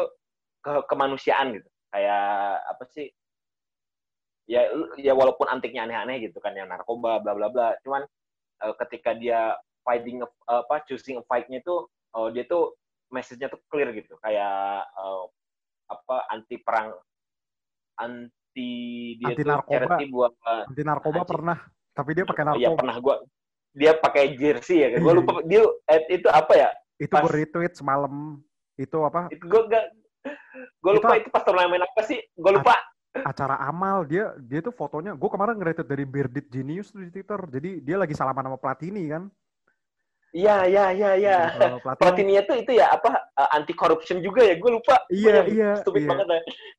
[SPEAKER 2] ke kemanusiaan gitu. Kayak apa sih? Ya ya walaupun antiknya aneh-aneh gitu kan yang narkoba bla bla bla. Cuman eh, ketika dia fighting a- apa choosing fight-nya itu eh, dia tuh message-nya tuh clear gitu. Kayak eh, apa anti perang anti dia
[SPEAKER 1] Anti narkoba.
[SPEAKER 2] buat
[SPEAKER 1] Anti narkoba pernah, tapi dia pakai
[SPEAKER 2] Oh, iya
[SPEAKER 1] narkoba.
[SPEAKER 2] pernah gua dia pakai jersey ya kan.
[SPEAKER 1] Iya,
[SPEAKER 2] lupa dia eh, itu apa ya?
[SPEAKER 1] Itu gue retweet semalam. Itu apa?
[SPEAKER 2] Itu gua gak gua
[SPEAKER 1] Itu-
[SPEAKER 2] lupa itu pas turnamen apa sih? Gua lupa.
[SPEAKER 1] acara amal dia dia tuh fotonya gue kemarin nge-retweet dari Bearded Genius tuh di Twitter jadi dia lagi salaman sama Platini kan
[SPEAKER 2] Iya, iya, iya, iya.
[SPEAKER 1] Platini
[SPEAKER 2] Platininya tuh itu ya apa anti corruption juga ya? Gua lupa.
[SPEAKER 1] Iya, iya,
[SPEAKER 2] Stupid
[SPEAKER 1] iya.
[SPEAKER 2] banget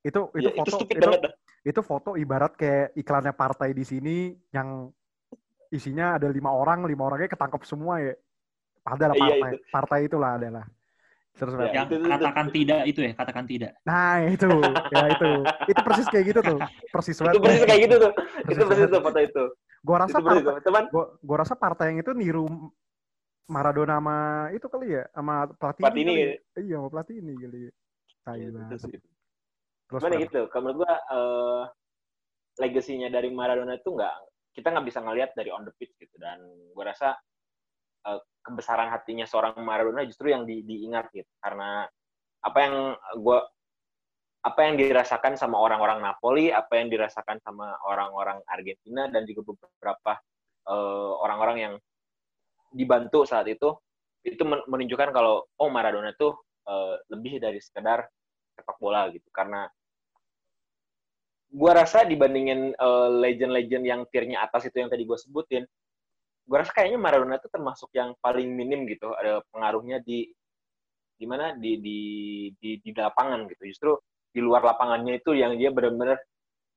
[SPEAKER 1] itu itu
[SPEAKER 2] Iya,
[SPEAKER 1] foto
[SPEAKER 2] itu
[SPEAKER 1] itu,
[SPEAKER 2] banget
[SPEAKER 1] itu foto ibarat kayak iklannya partai di sini yang isinya ada lima orang lima orangnya ketangkep semua ya adalah
[SPEAKER 2] Iya,
[SPEAKER 1] partai partai itulah adalah terus
[SPEAKER 2] Iya.
[SPEAKER 4] Yang
[SPEAKER 2] itu- itu-
[SPEAKER 4] katakan tidak itu ya, katakan tidak.
[SPEAKER 1] nah itu ya itu itu persis kayak gitu tuh persis
[SPEAKER 2] Itu persis kayak gitu tuh. Itu
[SPEAKER 1] Persis
[SPEAKER 2] persis
[SPEAKER 1] banget.
[SPEAKER 2] tuh foto itu.
[SPEAKER 1] gue rasa
[SPEAKER 2] Itu persis
[SPEAKER 1] partai.
[SPEAKER 2] Teman,
[SPEAKER 1] gua, gua rasa partai yang itu niru Maradona sama itu kali ya sama Platini,
[SPEAKER 2] Platini.
[SPEAKER 1] kali ya. iya sama Platini kali ya. Tai
[SPEAKER 2] Iya,
[SPEAKER 1] banget
[SPEAKER 2] itu- itu.
[SPEAKER 1] terus
[SPEAKER 2] Cuman ya
[SPEAKER 1] Fer?
[SPEAKER 2] gitu, kalau menurut gua eh legasinya dari Maradona itu nggak kita nggak bisa ngelihat dari on the pitch gitu. Dan gua rasa eh, kebesaran hatinya seorang Maradona justru yang di- diingat gitu. Karena apa yang gua apa yang dirasakan sama orang-orang Napoli, apa yang dirasakan sama orang-orang Argentina dan juga beberapa eh, orang-orang yang dibantu saat itu itu men- menunjukkan kalau oh Maradona itu eh, lebih dari sekedar sepak bola gitu. Karena gua rasa dibandingin eh, legend-legend yang tiernya atas itu yang tadi gue sebutin gua rasa kayaknya Maradona itu termasuk yang paling minim gitu ada pengaruhnya di gimana di di di di lapangan gitu justru di luar lapangannya itu yang dia benar-benar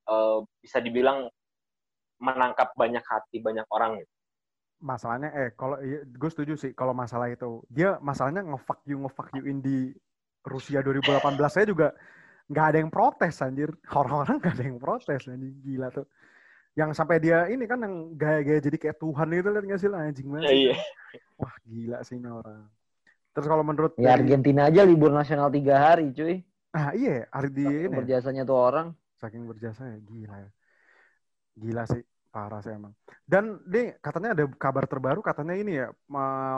[SPEAKER 2] eh, bisa dibilang menangkap banyak hati banyak orang gitu.
[SPEAKER 1] masalahnya eh kalau gue setuju sih kalau masalah itu dia masalahnya ngefuck you ngefuck you in di Rusia 2018 saya juga nggak ada yang protes anjir. Orang-orang nggak ada yang protes anjing. Gila tuh. Yang sampai dia ini kan yang gaya-gaya jadi kayak Tuhan itu lihat nggak sih lah anjing banget
[SPEAKER 2] Ya, iya.
[SPEAKER 1] wah gila sih ini orang. Terus kalau menurut
[SPEAKER 5] Ya Argentina aja libur nasional tiga hari cuy.
[SPEAKER 1] ah iya hari di
[SPEAKER 5] Saking
[SPEAKER 1] ini ya,
[SPEAKER 5] Berjasanya tuh orang.
[SPEAKER 1] saking berjasa ya gila ya. Gila sih parah sih emang. Dan nih katanya ada kabar terbaru katanya ini ya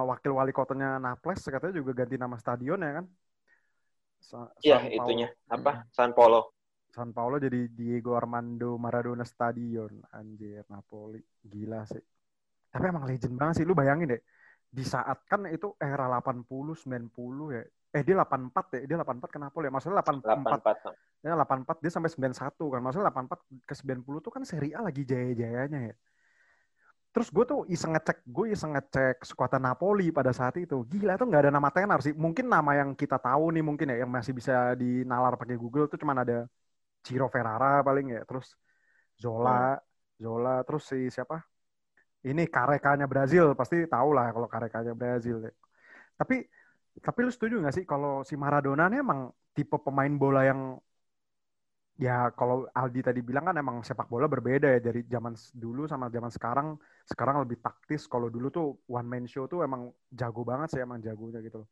[SPEAKER 1] wakil wali kotanya Naples katanya juga ganti nama stadion ya kan Sa-
[SPEAKER 2] Iya, itunya. Apa? San Paulo.
[SPEAKER 1] San Paulo jadi Diego Armando Maradona Stadion. Anjir Napoli. Gila sih. Tapi emang legend banget sih. Lu bayangin deh di saat kan itu era 80 90 ya. Eh dia 84 ya, dia 84 ke Napoli ya. Maksudnya 84
[SPEAKER 2] 84
[SPEAKER 1] ya 84 dia sampai 91 kan. Maksudnya 84 ke 90 tuh kan Serie A lagi jaya-jayanya ya. Terus gue tuh iseng ngecek, gue iseng ngecek skuad Napoli pada saat itu. Gila tuh nggak ada nama tenar sih. Mungkin nama yang kita tahu nih mungkin ya, yang masih bisa dinalar pakai Google tuh cuman ada Ciro Ferrara paling ya. Terus Zola, Zola, terus si siapa? Ini Karekanya Brazil, pasti tahu lah kalau Karekanya Brazil. Ya. Tapi tapi lu setuju nggak sih kalau si Maradona ini emang tipe pemain bola yang ya kalau Aldi tadi bilang kan emang sepak bola berbeda ya dari zaman dulu sama zaman sekarang. Sekarang lebih taktis. Kalau dulu tuh one man show tuh emang jago banget sih emang jagonya gitu loh.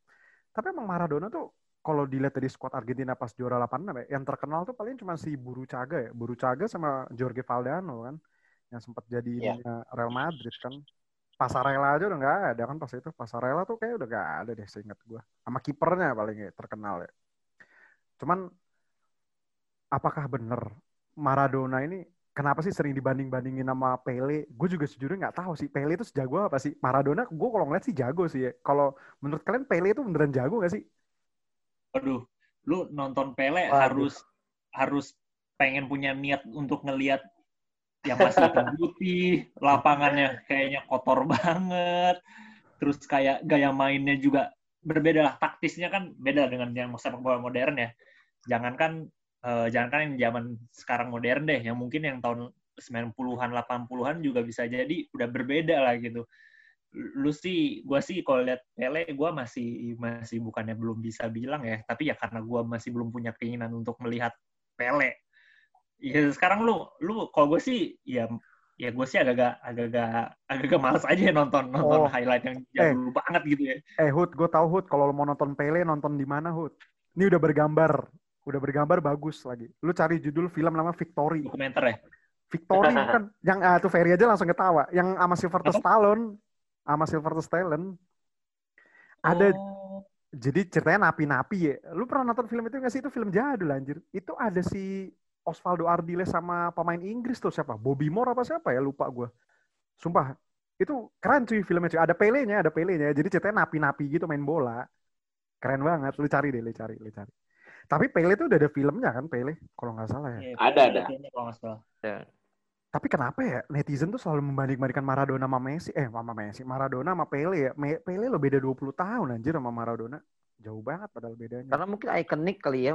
[SPEAKER 1] Tapi emang Maradona tuh kalau dilihat dari skuad Argentina pas juara 86 ya, yang terkenal tuh paling cuma si Buruchaga ya. Buruchaga sama Jorge Valdano kan yang sempat jadi ininya Real Madrid kan. Pasarela aja udah nggak ada kan pas itu. Pasarela tuh kayak udah nggak ada deh seingat gue. Sama kipernya paling ya, terkenal ya. Cuman apakah bener Maradona ini kenapa sih sering dibanding-bandingin sama Pele? Gue juga sejujurnya nggak tahu sih Pele itu sejago apa sih. Maradona gue kalau ngeliat sih jago sih ya. Kalau menurut kalian Pele itu beneran jago gak sih?
[SPEAKER 4] Aduh, lu nonton Pele
[SPEAKER 5] Waduh.
[SPEAKER 4] harus harus pengen punya niat untuk ngelihat yang masih putih, lapangannya kayaknya kotor banget, terus kayak gaya mainnya juga berbeda lah, taktisnya kan beda dengan yang sepak bola modern ya. Jangankan eh, jangankan yang zaman sekarang modern deh, yang mungkin yang tahun 90-an, 80-an juga bisa jadi udah berbeda lah gitu. Lu sih, gua sih kalau lihat Pele, gua masih masih bukannya belum bisa bilang ya, tapi ya karena gua masih belum punya keinginan untuk melihat Pele. Ya sekarang lu, lu kalau gue sih ya ya gue sih agak-agak agak-agak agak-agak malas aja ya nonton
[SPEAKER 1] Oh.
[SPEAKER 4] nonton highlight yang jadul banget gitu ya.
[SPEAKER 1] Eh Hud, gue tahu Hud kalau lo mau nonton Pele nonton di mana Hud? Ini udah bergambar, udah bergambar bagus lagi. Lu cari judul film nama Victory.
[SPEAKER 4] Dokumenter ya.
[SPEAKER 1] Victory bukan yang ah tuh Ferry aja langsung ketawa. Yang sama Sylvester
[SPEAKER 4] Apa?
[SPEAKER 1] Stallone, sama Sylvester Stallone. Ada
[SPEAKER 4] Oh.
[SPEAKER 1] jadi ceritanya napi-napi ya. Lu pernah nonton film itu nggak sih? Itu film jadul anjir. Itu ada si Osvaldo Ardiles sama pemain Inggris tuh siapa? Bobby Moore apa siapa ya? Lupa gue. Sumpah. Itu keren cuy filmnya cuy. Ada Pelenya, ada Pelenya. Jadi ceritanya napi-napi gitu main bola. Keren banget. Lu cari deh, lu cari, lu cari. Tapi Pele itu udah ada filmnya kan, Pele? Kalau nggak salah ya.
[SPEAKER 4] Iya,
[SPEAKER 2] Ada, ada.
[SPEAKER 4] kalau nggak salah.
[SPEAKER 1] Tapi kenapa ya netizen tuh selalu membanding-bandingkan Maradona sama Messi? Eh, sama Messi. Maradona sama Pele ya. Me- Pele lo beda 20 tahun anjir sama Maradona. Jauh banget padahal bedanya.
[SPEAKER 5] Karena mungkin ikonik kali ya.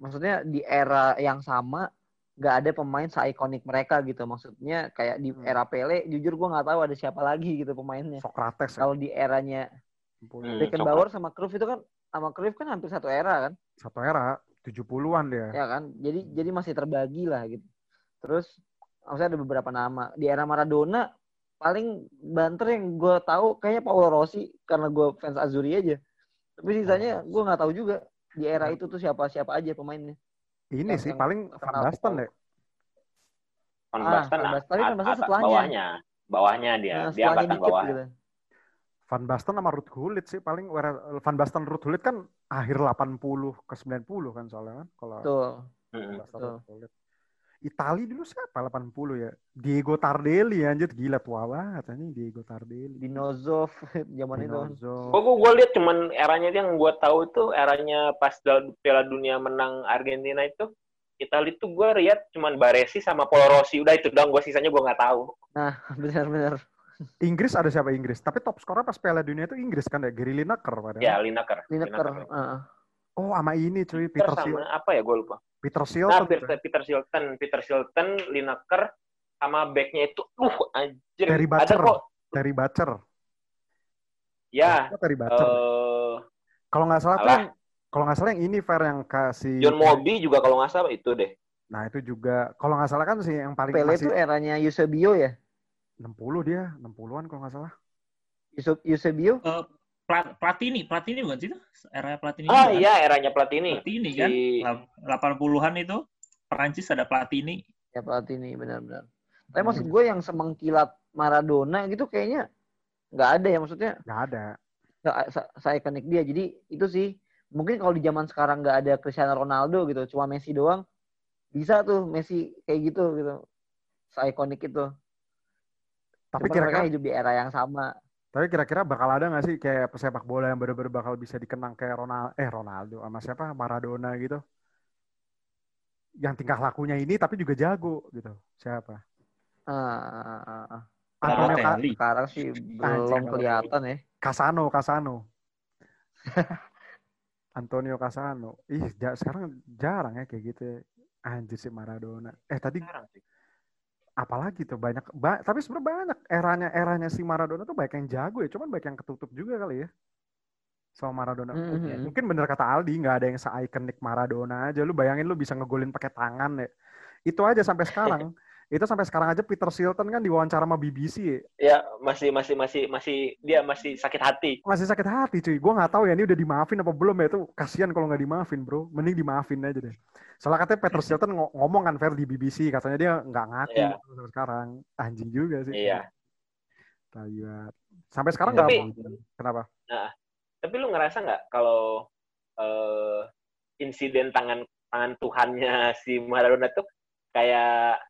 [SPEAKER 5] Maksudnya di era yang sama nggak ada pemain seikonik mereka gitu. Maksudnya kayak di
[SPEAKER 1] Hmm.
[SPEAKER 5] era Pele, jujur gue nggak tahu ada siapa lagi gitu pemainnya.
[SPEAKER 1] Socrates ya.
[SPEAKER 5] Kalau di eranya
[SPEAKER 2] Hmm,
[SPEAKER 5] Beckenbauer sama Cruyff itu kan sama Cruyff kan hampir satu era kan,
[SPEAKER 1] Satu era 70-an dia.
[SPEAKER 5] ya kan. Jadi jadi masih terbagi lah gitu. Terus maksudnya ada beberapa nama di era Maradona paling banter yang gue tahu kayaknya Paolo Rossi karena gue fans Azzurri aja. Tapi sisanya gue nggak tahu juga di era itu tuh siapa siapa aja pemainnya.
[SPEAKER 1] Ini
[SPEAKER 5] Yang-
[SPEAKER 1] sih
[SPEAKER 5] yang
[SPEAKER 1] paling Van Basten deh.
[SPEAKER 2] Van
[SPEAKER 5] Ah,
[SPEAKER 2] Basten,
[SPEAKER 5] Van Basten, tapi Van Basten setelahnya.
[SPEAKER 2] bawahnya, bawahnya dia,
[SPEAKER 5] Nah,
[SPEAKER 2] dia
[SPEAKER 5] setelahnya
[SPEAKER 2] angkatan bawah.
[SPEAKER 5] gitu.
[SPEAKER 1] Van Basten sama Ruud Gullit sih paling Van Basten Ruud Gullit kan akhir 80 ke 90 kan soalnya kan kalau
[SPEAKER 5] Tuh.
[SPEAKER 1] Van Basten
[SPEAKER 5] betul.
[SPEAKER 1] Gullit. Itali dulu siapa 80 ya? Diego Tardelli anjir gila tua banget anjing Diego Tardelli.
[SPEAKER 5] Dinozov zaman itu.
[SPEAKER 1] Dinozo.
[SPEAKER 2] Gue gue lihat cuman eranya dia yang gue tahu itu eranya pas Piala Dunia menang Argentina itu Italia itu gue lihat cuman Baresi sama Paolo Rossi udah itu doang gue sisanya gue nggak tahu
[SPEAKER 5] Nah, benar-benar.
[SPEAKER 1] Inggris ada siapa Inggris? Tapi top scorer pas Piala Dunia itu Inggris kan ya? Gary Lineker padahal.
[SPEAKER 2] ya Lineker
[SPEAKER 5] Lineker.
[SPEAKER 2] Lineker.
[SPEAKER 5] heeh.
[SPEAKER 1] Oh, sama ini cuy,
[SPEAKER 2] Peter
[SPEAKER 1] Peter
[SPEAKER 2] sama
[SPEAKER 1] Shil
[SPEAKER 2] apa ya gue lupa
[SPEAKER 1] Peter
[SPEAKER 2] nah
[SPEAKER 1] Shilton.
[SPEAKER 2] Peter, Peter Shilton Peter Shilton Lineker sama backnya itu uh anjir ada
[SPEAKER 1] Butcher.
[SPEAKER 2] kok
[SPEAKER 1] Terry Butcher.
[SPEAKER 2] ya
[SPEAKER 1] Terry Butcher.
[SPEAKER 2] eh
[SPEAKER 1] kalau nggak salah tuh yang kalau nggak salah yang ini fair yang kasih
[SPEAKER 2] John Moby juga kalau nggak salah itu deh
[SPEAKER 1] Nah, itu juga kalau nggak salah kan sih yang paling
[SPEAKER 5] Pele
[SPEAKER 1] masih
[SPEAKER 5] itu eranya Eusebio ya?
[SPEAKER 1] 60 dia, 60-an kalau nggak salah.
[SPEAKER 5] Euse- Eusebio?
[SPEAKER 4] Eh, Pla- Platini, Platini bukan sih itu? Era Platini.
[SPEAKER 2] ah
[SPEAKER 4] juga kan?
[SPEAKER 2] iya eranya Platini
[SPEAKER 4] Platini kan?
[SPEAKER 2] si
[SPEAKER 4] 80-an itu Perancis ada Platini.
[SPEAKER 5] Ya Platini benar-benar. Tapi maksud gue yang semengkilat Maradona gitu kayaknya nggak ada ya maksudnya
[SPEAKER 1] Nggak ada.
[SPEAKER 5] nggak sa- seikonik dia. Jadi itu sih mungkin kalau di zaman sekarang nggak ada Cristiano Ronaldo gitu, cuma Messi doang bisa tuh Messi kayak gitu gitu. Seikonik itu.
[SPEAKER 1] Tapi kira-kira
[SPEAKER 5] hidup di era yang sama.
[SPEAKER 1] Tapi kira-kira bakal ada nggak sih kayak pesepak bola yang bener-bener bakal bisa dikenang kayak Ronaldo, eh Ronaldo sama siapa Maradona gitu? Yang tingkah lakunya ini tapi juga jago gitu. Siapa?
[SPEAKER 5] Ah,
[SPEAKER 1] Antonio Ca-
[SPEAKER 4] Balotelli.
[SPEAKER 5] sekarang sih belum kelihatan ya.
[SPEAKER 1] Casano, Casano. Antonio Casano. Ih, ja- sekarang jarang ya kayak gitu. ya. Anjir sih Maradona. Eh tadi
[SPEAKER 2] Sekarang sih.
[SPEAKER 1] Apalagi tuh banyak ba- tapi sebenarnya banyak eranya eranya si Maradona tuh banyak yang jago ya cuman banyak yang ketutup juga kali ya sama Maradona.
[SPEAKER 5] Mhm.
[SPEAKER 1] mungkin bener kata Aldi nggak ada yang se-ikonik Maradona aja. Lu bayangin lu bisa ngegolin pakai tangan ya. Itu aja sampai sekarang itu sampai sekarang aja Peter Shilton kan diwawancara sama BBC ya.
[SPEAKER 2] Ya masih masih masih masih dia masih sakit hati.
[SPEAKER 1] masih sakit hati cuy gue nggak tahu ya ini udah dimaafin apa belum ya itu kasihan kalau nggak dimaafin bro mending dimaafin aja deh soalnya katanya Peter Shilton ngo- ngomong kan fair di BBC katanya dia nggak ngaku
[SPEAKER 2] Iya.
[SPEAKER 1] sampai sekarang anjing juga sih
[SPEAKER 2] Iya.
[SPEAKER 1] Banget. sampai sekarang nggak kenapa
[SPEAKER 2] Tapi lu ngerasa nggak kalau eh, insiden tangan tangan Tuhannya si Maradona tuh kayak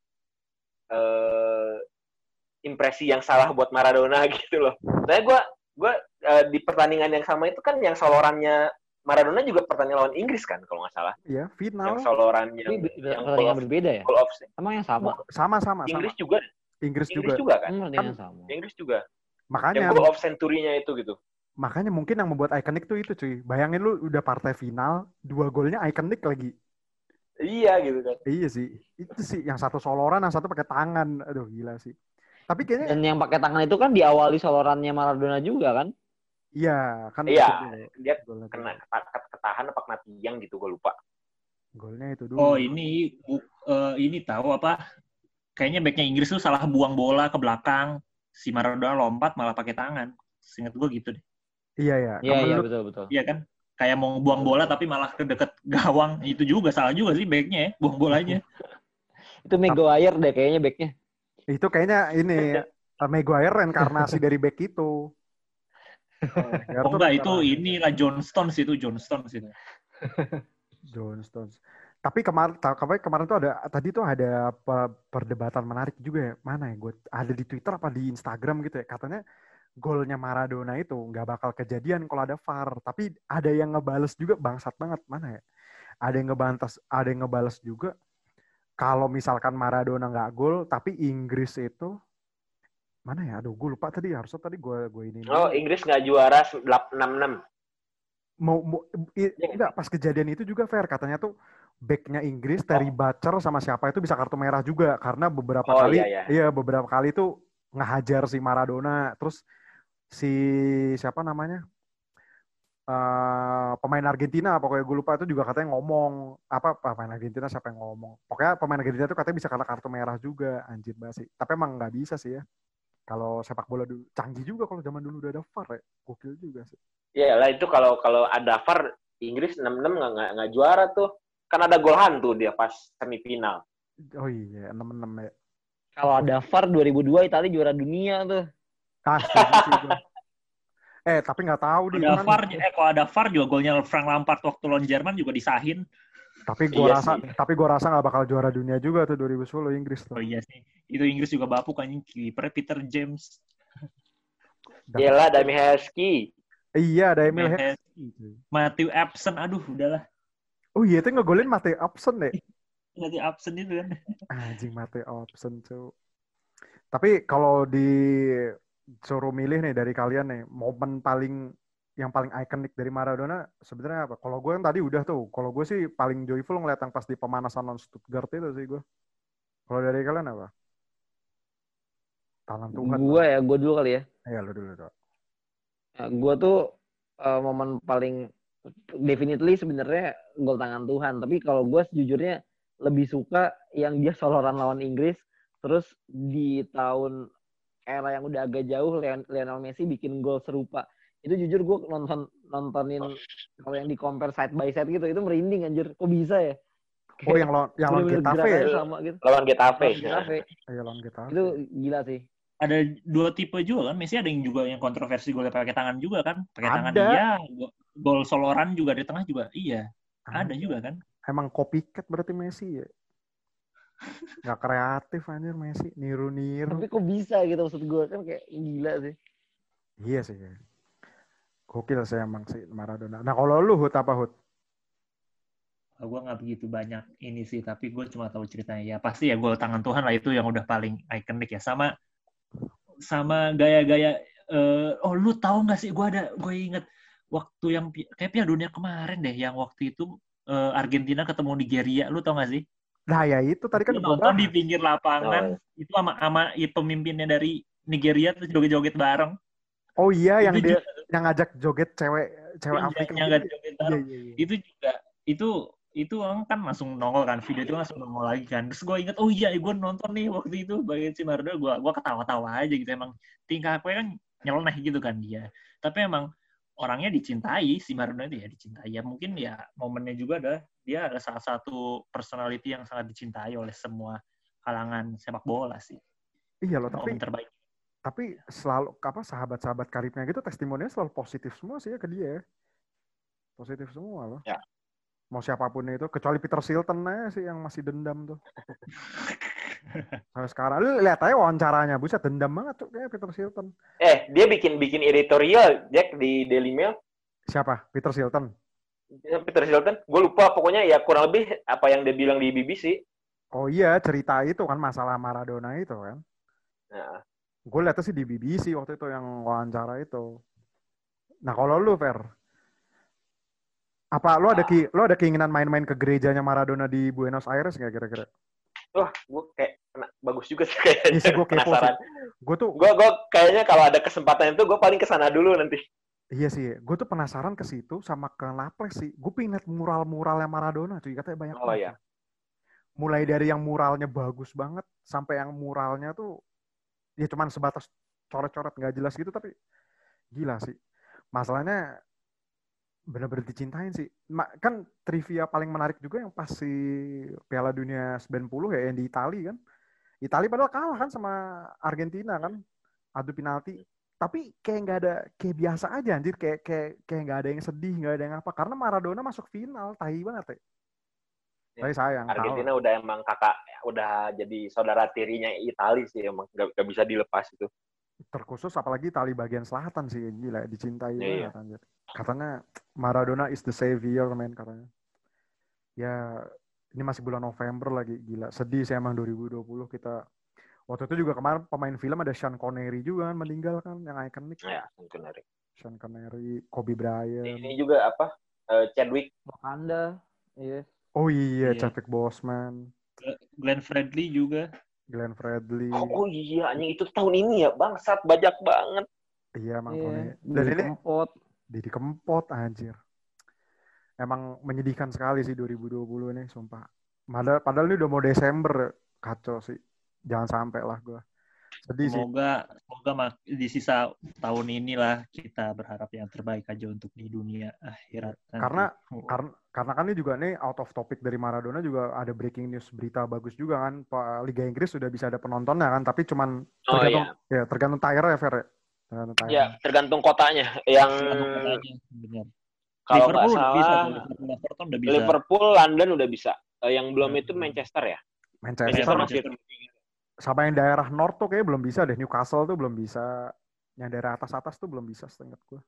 [SPEAKER 2] eh, impresi yang salah buat Maradona gitu loh. Saya gue gue di pertandingan yang sama itu kan yang solorannya Maradona juga pertandingan lawan Inggris kan kalau nggak salah.
[SPEAKER 1] Iya, final
[SPEAKER 2] Yang solorannya
[SPEAKER 5] Ini be-
[SPEAKER 2] yang
[SPEAKER 5] pertandingan
[SPEAKER 2] goal of,
[SPEAKER 5] berbeda ya?
[SPEAKER 2] goal of
[SPEAKER 5] Emang yang sama?
[SPEAKER 1] sama sama sama.
[SPEAKER 2] Inggris juga
[SPEAKER 1] Inggris juga.
[SPEAKER 2] Inggris juga kan.
[SPEAKER 5] Hmm, pertandingan sama.
[SPEAKER 2] Inggris juga.
[SPEAKER 1] Makanya
[SPEAKER 2] Yang goal of century-nya itu gitu.
[SPEAKER 1] makanya mungkin yang membuat ikonik tuh itu cuy. Bayangin lu udah partai final, dua golnya ikonik lagi.
[SPEAKER 2] Iya gitu kan.
[SPEAKER 1] Iya sih. Itu sih yang satu soloran, yang satu pakai tangan. Aduh gila sih. Tapi kayaknya
[SPEAKER 5] Dan yang pakai tangan itu kan diawali solorannya Maradona juga kan?
[SPEAKER 1] iya kan
[SPEAKER 2] Iya, dia
[SPEAKER 1] golnya
[SPEAKER 2] kena keta- ketahan apa kena tiang gitu gue lupa.
[SPEAKER 1] golnya itu dulu.
[SPEAKER 4] Oh ini bu- eh, ini tahu apa? Kayaknya backnya Inggris tuh salah buang bola ke belakang. Si Maradona lompat malah pakai tangan. Seingat gue gitu deh.
[SPEAKER 1] Iya ya.
[SPEAKER 5] Iya, iya
[SPEAKER 1] Menurut-
[SPEAKER 5] betul betul.
[SPEAKER 4] Iya kan? Kayak mau buang bola tapi malah ke deket gawang. Itu juga salah juga sih backnya ya, buang bolanya.
[SPEAKER 5] Itu Maguire deh kayaknya backnya.
[SPEAKER 1] itu kayaknya ini uh, Maguire reinkarnasi dari back itu.
[SPEAKER 4] Oh enggak, itu inilah John Stones itu, John Stones itu.
[SPEAKER 1] John Stones. Tapi kemarin kemarin kemarin tuh ada tadi tuh ada pe- perdebatan menarik juga ya. Mana ya? Gue ada di Twitter apa di Instagram gitu ya. Katanya golnya Maradona itu nggak bakal kejadian kalau ada VAR. Tapi ada yang ngebales juga bangsat banget. Mana ya? Ada yang ngebantas, ada yang ngebales juga. Kalau misalkan Maradona nggak gol, tapi Inggris itu mana ya? Aduh, gue lupa tadi. Harusnya tadi gue gue ini.
[SPEAKER 2] Oh, Inggris nggak juara 6-6.
[SPEAKER 1] mau, mau i-
[SPEAKER 2] Iya.
[SPEAKER 1] enggak pas kejadian itu juga fair katanya tuh backnya Inggris Terry Butcher sama siapa itu bisa kartu merah juga karena beberapa
[SPEAKER 2] Oh,
[SPEAKER 1] kali
[SPEAKER 2] iya, iya.
[SPEAKER 1] beberapa kali itu ngehajar si Maradona terus si siapa namanya? Eh, pemain Argentina pokoknya gue lupa itu juga katanya ngomong. Apa pemain Argentina siapa yang ngomong? Pokoknya pemain Argentina itu katanya bisa kena kartu merah juga anjir banget sih. Tapi emang nggak bisa sih ya. Kalau sepak bola dulu canggih juga kalau zaman dulu udah ada VAR ya. Gokil juga sih.
[SPEAKER 2] Iya lah itu kalau kalau ada VAR Inggris 6-6 nggak nggak nggak juara tuh. Kan ada gol hantu dia pas semifinal.
[SPEAKER 1] oh iya enam enam ya.
[SPEAKER 5] Kalau ada VAR 2002 Italia juara dunia tuh.
[SPEAKER 1] Ah, eh, tapi nggak tahu di
[SPEAKER 4] Ada
[SPEAKER 1] kan.
[SPEAKER 4] VAR, eh kalau ada VAR juga golnya Frank Lampard waktu lawan Jerman juga disahin.
[SPEAKER 1] Tapi gua
[SPEAKER 2] Iya
[SPEAKER 1] rasa,
[SPEAKER 2] sih.
[SPEAKER 1] tapi gua rasa nggak bakal juara dunia juga tuh 2010 Inggris tuh.
[SPEAKER 4] Oh iya sih. Itu Inggris juga bapuk anjing kipernya Peter James.
[SPEAKER 2] Iyalah Dami Heskey.
[SPEAKER 1] Iya, ada Emil Heskey.
[SPEAKER 4] Matthew Absen, aduh udahlah.
[SPEAKER 1] Oh iya, itu ngegolin Mate Absen deh.
[SPEAKER 4] Matthew Absen itu kan.
[SPEAKER 1] Anjing Mate Absen tuh. Tapi kalau di suruh milih nih dari kalian nih, momen paling yang paling ikonik dari Maradona sebenarnya apa? Kalau gue yang tadi udah tuh. Kalau gue sih paling joyful ngeliat yang pas di pemanasan non Stuttgart itu sih gue. Kalau dari kalian apa? Tangan Tuhan.
[SPEAKER 5] Gue ya, gue dulu kali ya.
[SPEAKER 1] Ya lu dulu tuh.
[SPEAKER 5] Nah, gue tuh eh, momen paling definitely sebenarnya gol tangan Tuhan. Tapi kalau gue sejujurnya lebih suka yang dia soloran lawan Inggris. Terus di tahun era yang udah agak jauh Leon- Lionel Messi bikin gol serupa. Itu jujur gue nonton nontonin kalau yang di compare side by side gitu itu merinding anjir. Kok bisa ya?
[SPEAKER 1] Oh yang lawan yang lawan Getafe ya?
[SPEAKER 5] sama gitu.
[SPEAKER 2] Lawan Getafe.
[SPEAKER 5] Lawan Getafe.
[SPEAKER 1] Iya lawan Getafe.
[SPEAKER 5] Itu gila sih.
[SPEAKER 4] Ada dua tipe juga kan. Messi ada yang juga yang kontroversi golnya pakai tangan juga kan. Pakai tangan
[SPEAKER 1] Ada.
[SPEAKER 4] iya. go- Gol soloran juga di tengah juga. Iya.
[SPEAKER 1] Ah,
[SPEAKER 4] Ada juga kan.
[SPEAKER 1] Emang copycat berarti Messi ya? Gak kreatif anjir Messi, niru-niru.
[SPEAKER 5] Tapi kok bisa gitu maksud gue kan kayak gila sih.
[SPEAKER 1] Iya sih. Gokil sih emang sih Maradona. Nah kalau lu Hut apa Hut?
[SPEAKER 4] gue nggak begitu banyak ini sih tapi gue cuma tahu ceritanya ya pasti ya gol tangan Tuhan lah itu yang udah paling ikonik ya sama sama gaya-gaya eh, oh lu tahu nggak sih gue ada gue inget waktu yang kayak Piala Dunia kemarin deh yang waktu itu eh, Argentina ketemu Nigeria lu tau gak sih
[SPEAKER 1] Nah ya itu tadi kan
[SPEAKER 4] nonton di pinggir lapangan itu sama sama i- pemimpinnya dari Nigeria terus joget-joget bareng.
[SPEAKER 1] Oh iya yang
[SPEAKER 4] Itu
[SPEAKER 1] dia yang ngajak joget cewek cewek
[SPEAKER 4] Yang-
[SPEAKER 1] Afrika.
[SPEAKER 4] yang
[SPEAKER 1] gitu.
[SPEAKER 4] nggak joget
[SPEAKER 1] Iya
[SPEAKER 4] bareng.
[SPEAKER 1] Iya iya.
[SPEAKER 4] itu juga itu itu orang kan langsung nongol kan video itu langsung nongol lagi kan. Terus gue inget oh iya gue nonton nih waktu itu bagian si Maradona gue gue ketawa-tawa aja gitu. Emang tingkah gue kan nyeleneh gitu kan dia. Tapi emang orangnya dicintai si Maradona itu ya dicintai. Ya mungkin ya momennya juga adalah dia adalah salah satu personality yang sangat dicintai oleh semua kalangan sepak bola sih
[SPEAKER 1] Iya loh tapi
[SPEAKER 4] terbaik
[SPEAKER 1] tapi selalu apa sahabat-sahabat karibnya gitu testimoninya selalu positif semua sih ya ke dia. Positif semua loh.
[SPEAKER 2] Ya.
[SPEAKER 1] Mau siapa pun itu kecuali Peter Shilton aja sih yang masih dendam tuh. Sampai sekarang lu lihat aja wawancaranya, buset dendam banget tuh kayak Peter Shilton.
[SPEAKER 2] Eh, dia bikin bikin editorial Jack di Daily Mail.
[SPEAKER 1] Siapa? Peter Shilton.
[SPEAKER 2] Peter Shilton, gue lupa pokoknya ya kurang lebih apa yang dia bilang di BBC.
[SPEAKER 1] Oh iya, cerita itu kan masalah Maradona itu kan.
[SPEAKER 2] Nah,
[SPEAKER 1] Gue lihatnya sih di BBC waktu itu yang wawancara itu. Nah kalau lu Fer, apa lu ada ki, lu ada keinginan main-main ke gerejanya Maradona di Buenos Aires nggak kira-kira?
[SPEAKER 2] wah, gue kayak kena- bagus juga sih kayaknya.
[SPEAKER 1] Iya sih, gua kepo. Gue tuh,
[SPEAKER 2] Gue gue kayaknya kalau ada kesempatan itu gue paling ke sana dulu nanti.
[SPEAKER 1] Iya sih, gue tuh penasaran ke situ sama ke Naples sih. Gue pengen liat mural-muralnya Maradona cuy, katanya banyak
[SPEAKER 2] Oh iya.
[SPEAKER 1] Mulai dari yang muralnya bagus banget sampai yang muralnya tuh ya cuman sebatas coret-coret nggak jelas gitu tapi gila sih. Masalahnya bener-bener dicintain sih. Kan trivia paling menarik juga yang pas si Piala Dunia 90 ya yang di Itali kan. Itali padahal kalah kan sama Argentina kan. Adu penalti. Tapi kayak nggak ada kayak biasa aja anjir kayak kayak kayak nggak ada yang sedih, nggak ada yang apa karena Maradona masuk final, tahi banget ya.
[SPEAKER 2] Ya,
[SPEAKER 1] Tapi sayang.
[SPEAKER 2] Argentina udah emang kakak udah jadi saudara tirinya Itali sih emang gak, gak bisa dilepas itu.
[SPEAKER 1] terkhusus apalagi Itali bagian selatan sih gila dicintai
[SPEAKER 2] Iya,
[SPEAKER 1] banget anjir. Katanya Maradona is the savior men katanya. Ya ini masih bulan November lagi gila sedih sih emang 2020 kita waktu itu juga kemarin pemain film ada Sean Connery juga kan meninggal kan yang ikonik
[SPEAKER 2] Ya, benar.
[SPEAKER 1] Sean Connery, Kobe Bryant.
[SPEAKER 2] Ini juga apa? eh, Chadwick.
[SPEAKER 5] Wakanda, yes.
[SPEAKER 1] Oh iya,
[SPEAKER 4] Iya.
[SPEAKER 1] Chadwick Boseman,
[SPEAKER 4] Glenn Fredly juga
[SPEAKER 1] Glenn Fredly.
[SPEAKER 2] Oh, iya, anjing itu tahun ini ya, bangsat bajak banget.
[SPEAKER 1] Iya emang
[SPEAKER 5] Iya.
[SPEAKER 1] Tony. Dan
[SPEAKER 5] Didi
[SPEAKER 1] ini
[SPEAKER 5] Kempot.
[SPEAKER 1] Didi Kempot anjir. Emang menyedihkan sekali sih 2020 ini sumpah. Padahal, padahal ini udah mau Desember kacau sih. Jangan sampai lah gue. Sedih sih.
[SPEAKER 4] semoga semoga mak- di sisa tahun inilah kita berharap yang terbaik aja untuk di dunia akhirat nanti.
[SPEAKER 1] Karena karena karena kan ini juga nih out of topic dari Maradona juga ada breaking news berita bagus juga kan. Pak Liga Inggris sudah bisa ada penontonnya kan, tapi cuman
[SPEAKER 2] Oh
[SPEAKER 1] tergantung
[SPEAKER 2] iya.
[SPEAKER 1] ya tergantung tire ya Fer. ya. Tergantung tire.
[SPEAKER 2] Ya, tergantung kotanya. Yang
[SPEAKER 4] Benar.
[SPEAKER 2] kalau nggak
[SPEAKER 4] bisa,
[SPEAKER 2] salah
[SPEAKER 4] tuh. Liverpool udah bisa.
[SPEAKER 2] Liverpool, London udah bisa. Eh, yang belum
[SPEAKER 1] Hmm.
[SPEAKER 2] itu Manchester ya.
[SPEAKER 1] Manchester,
[SPEAKER 2] Manchester
[SPEAKER 4] Manchester.
[SPEAKER 2] masih
[SPEAKER 1] sama yang daerah North tuh kayak belum bisa deh. Newcastle tuh belum bisa. Yang daerah atas-atas tuh belum bisa seingat gue.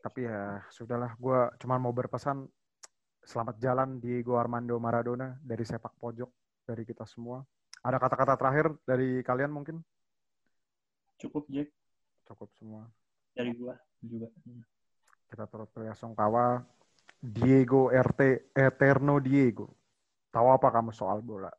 [SPEAKER 1] Tapi ya sudahlah. Gue cuma mau berpesan selamat jalan Diego Armando Maradona dari sepak pojok dari kita semua. Ada kata-kata terakhir dari kalian mungkin?
[SPEAKER 4] Cukup Jack
[SPEAKER 1] Cukup semua.
[SPEAKER 4] dari gua juga.
[SPEAKER 1] Kita turut bela sungkawa. Diego RT Eterno Diego. Tahu apa kamu soal bola?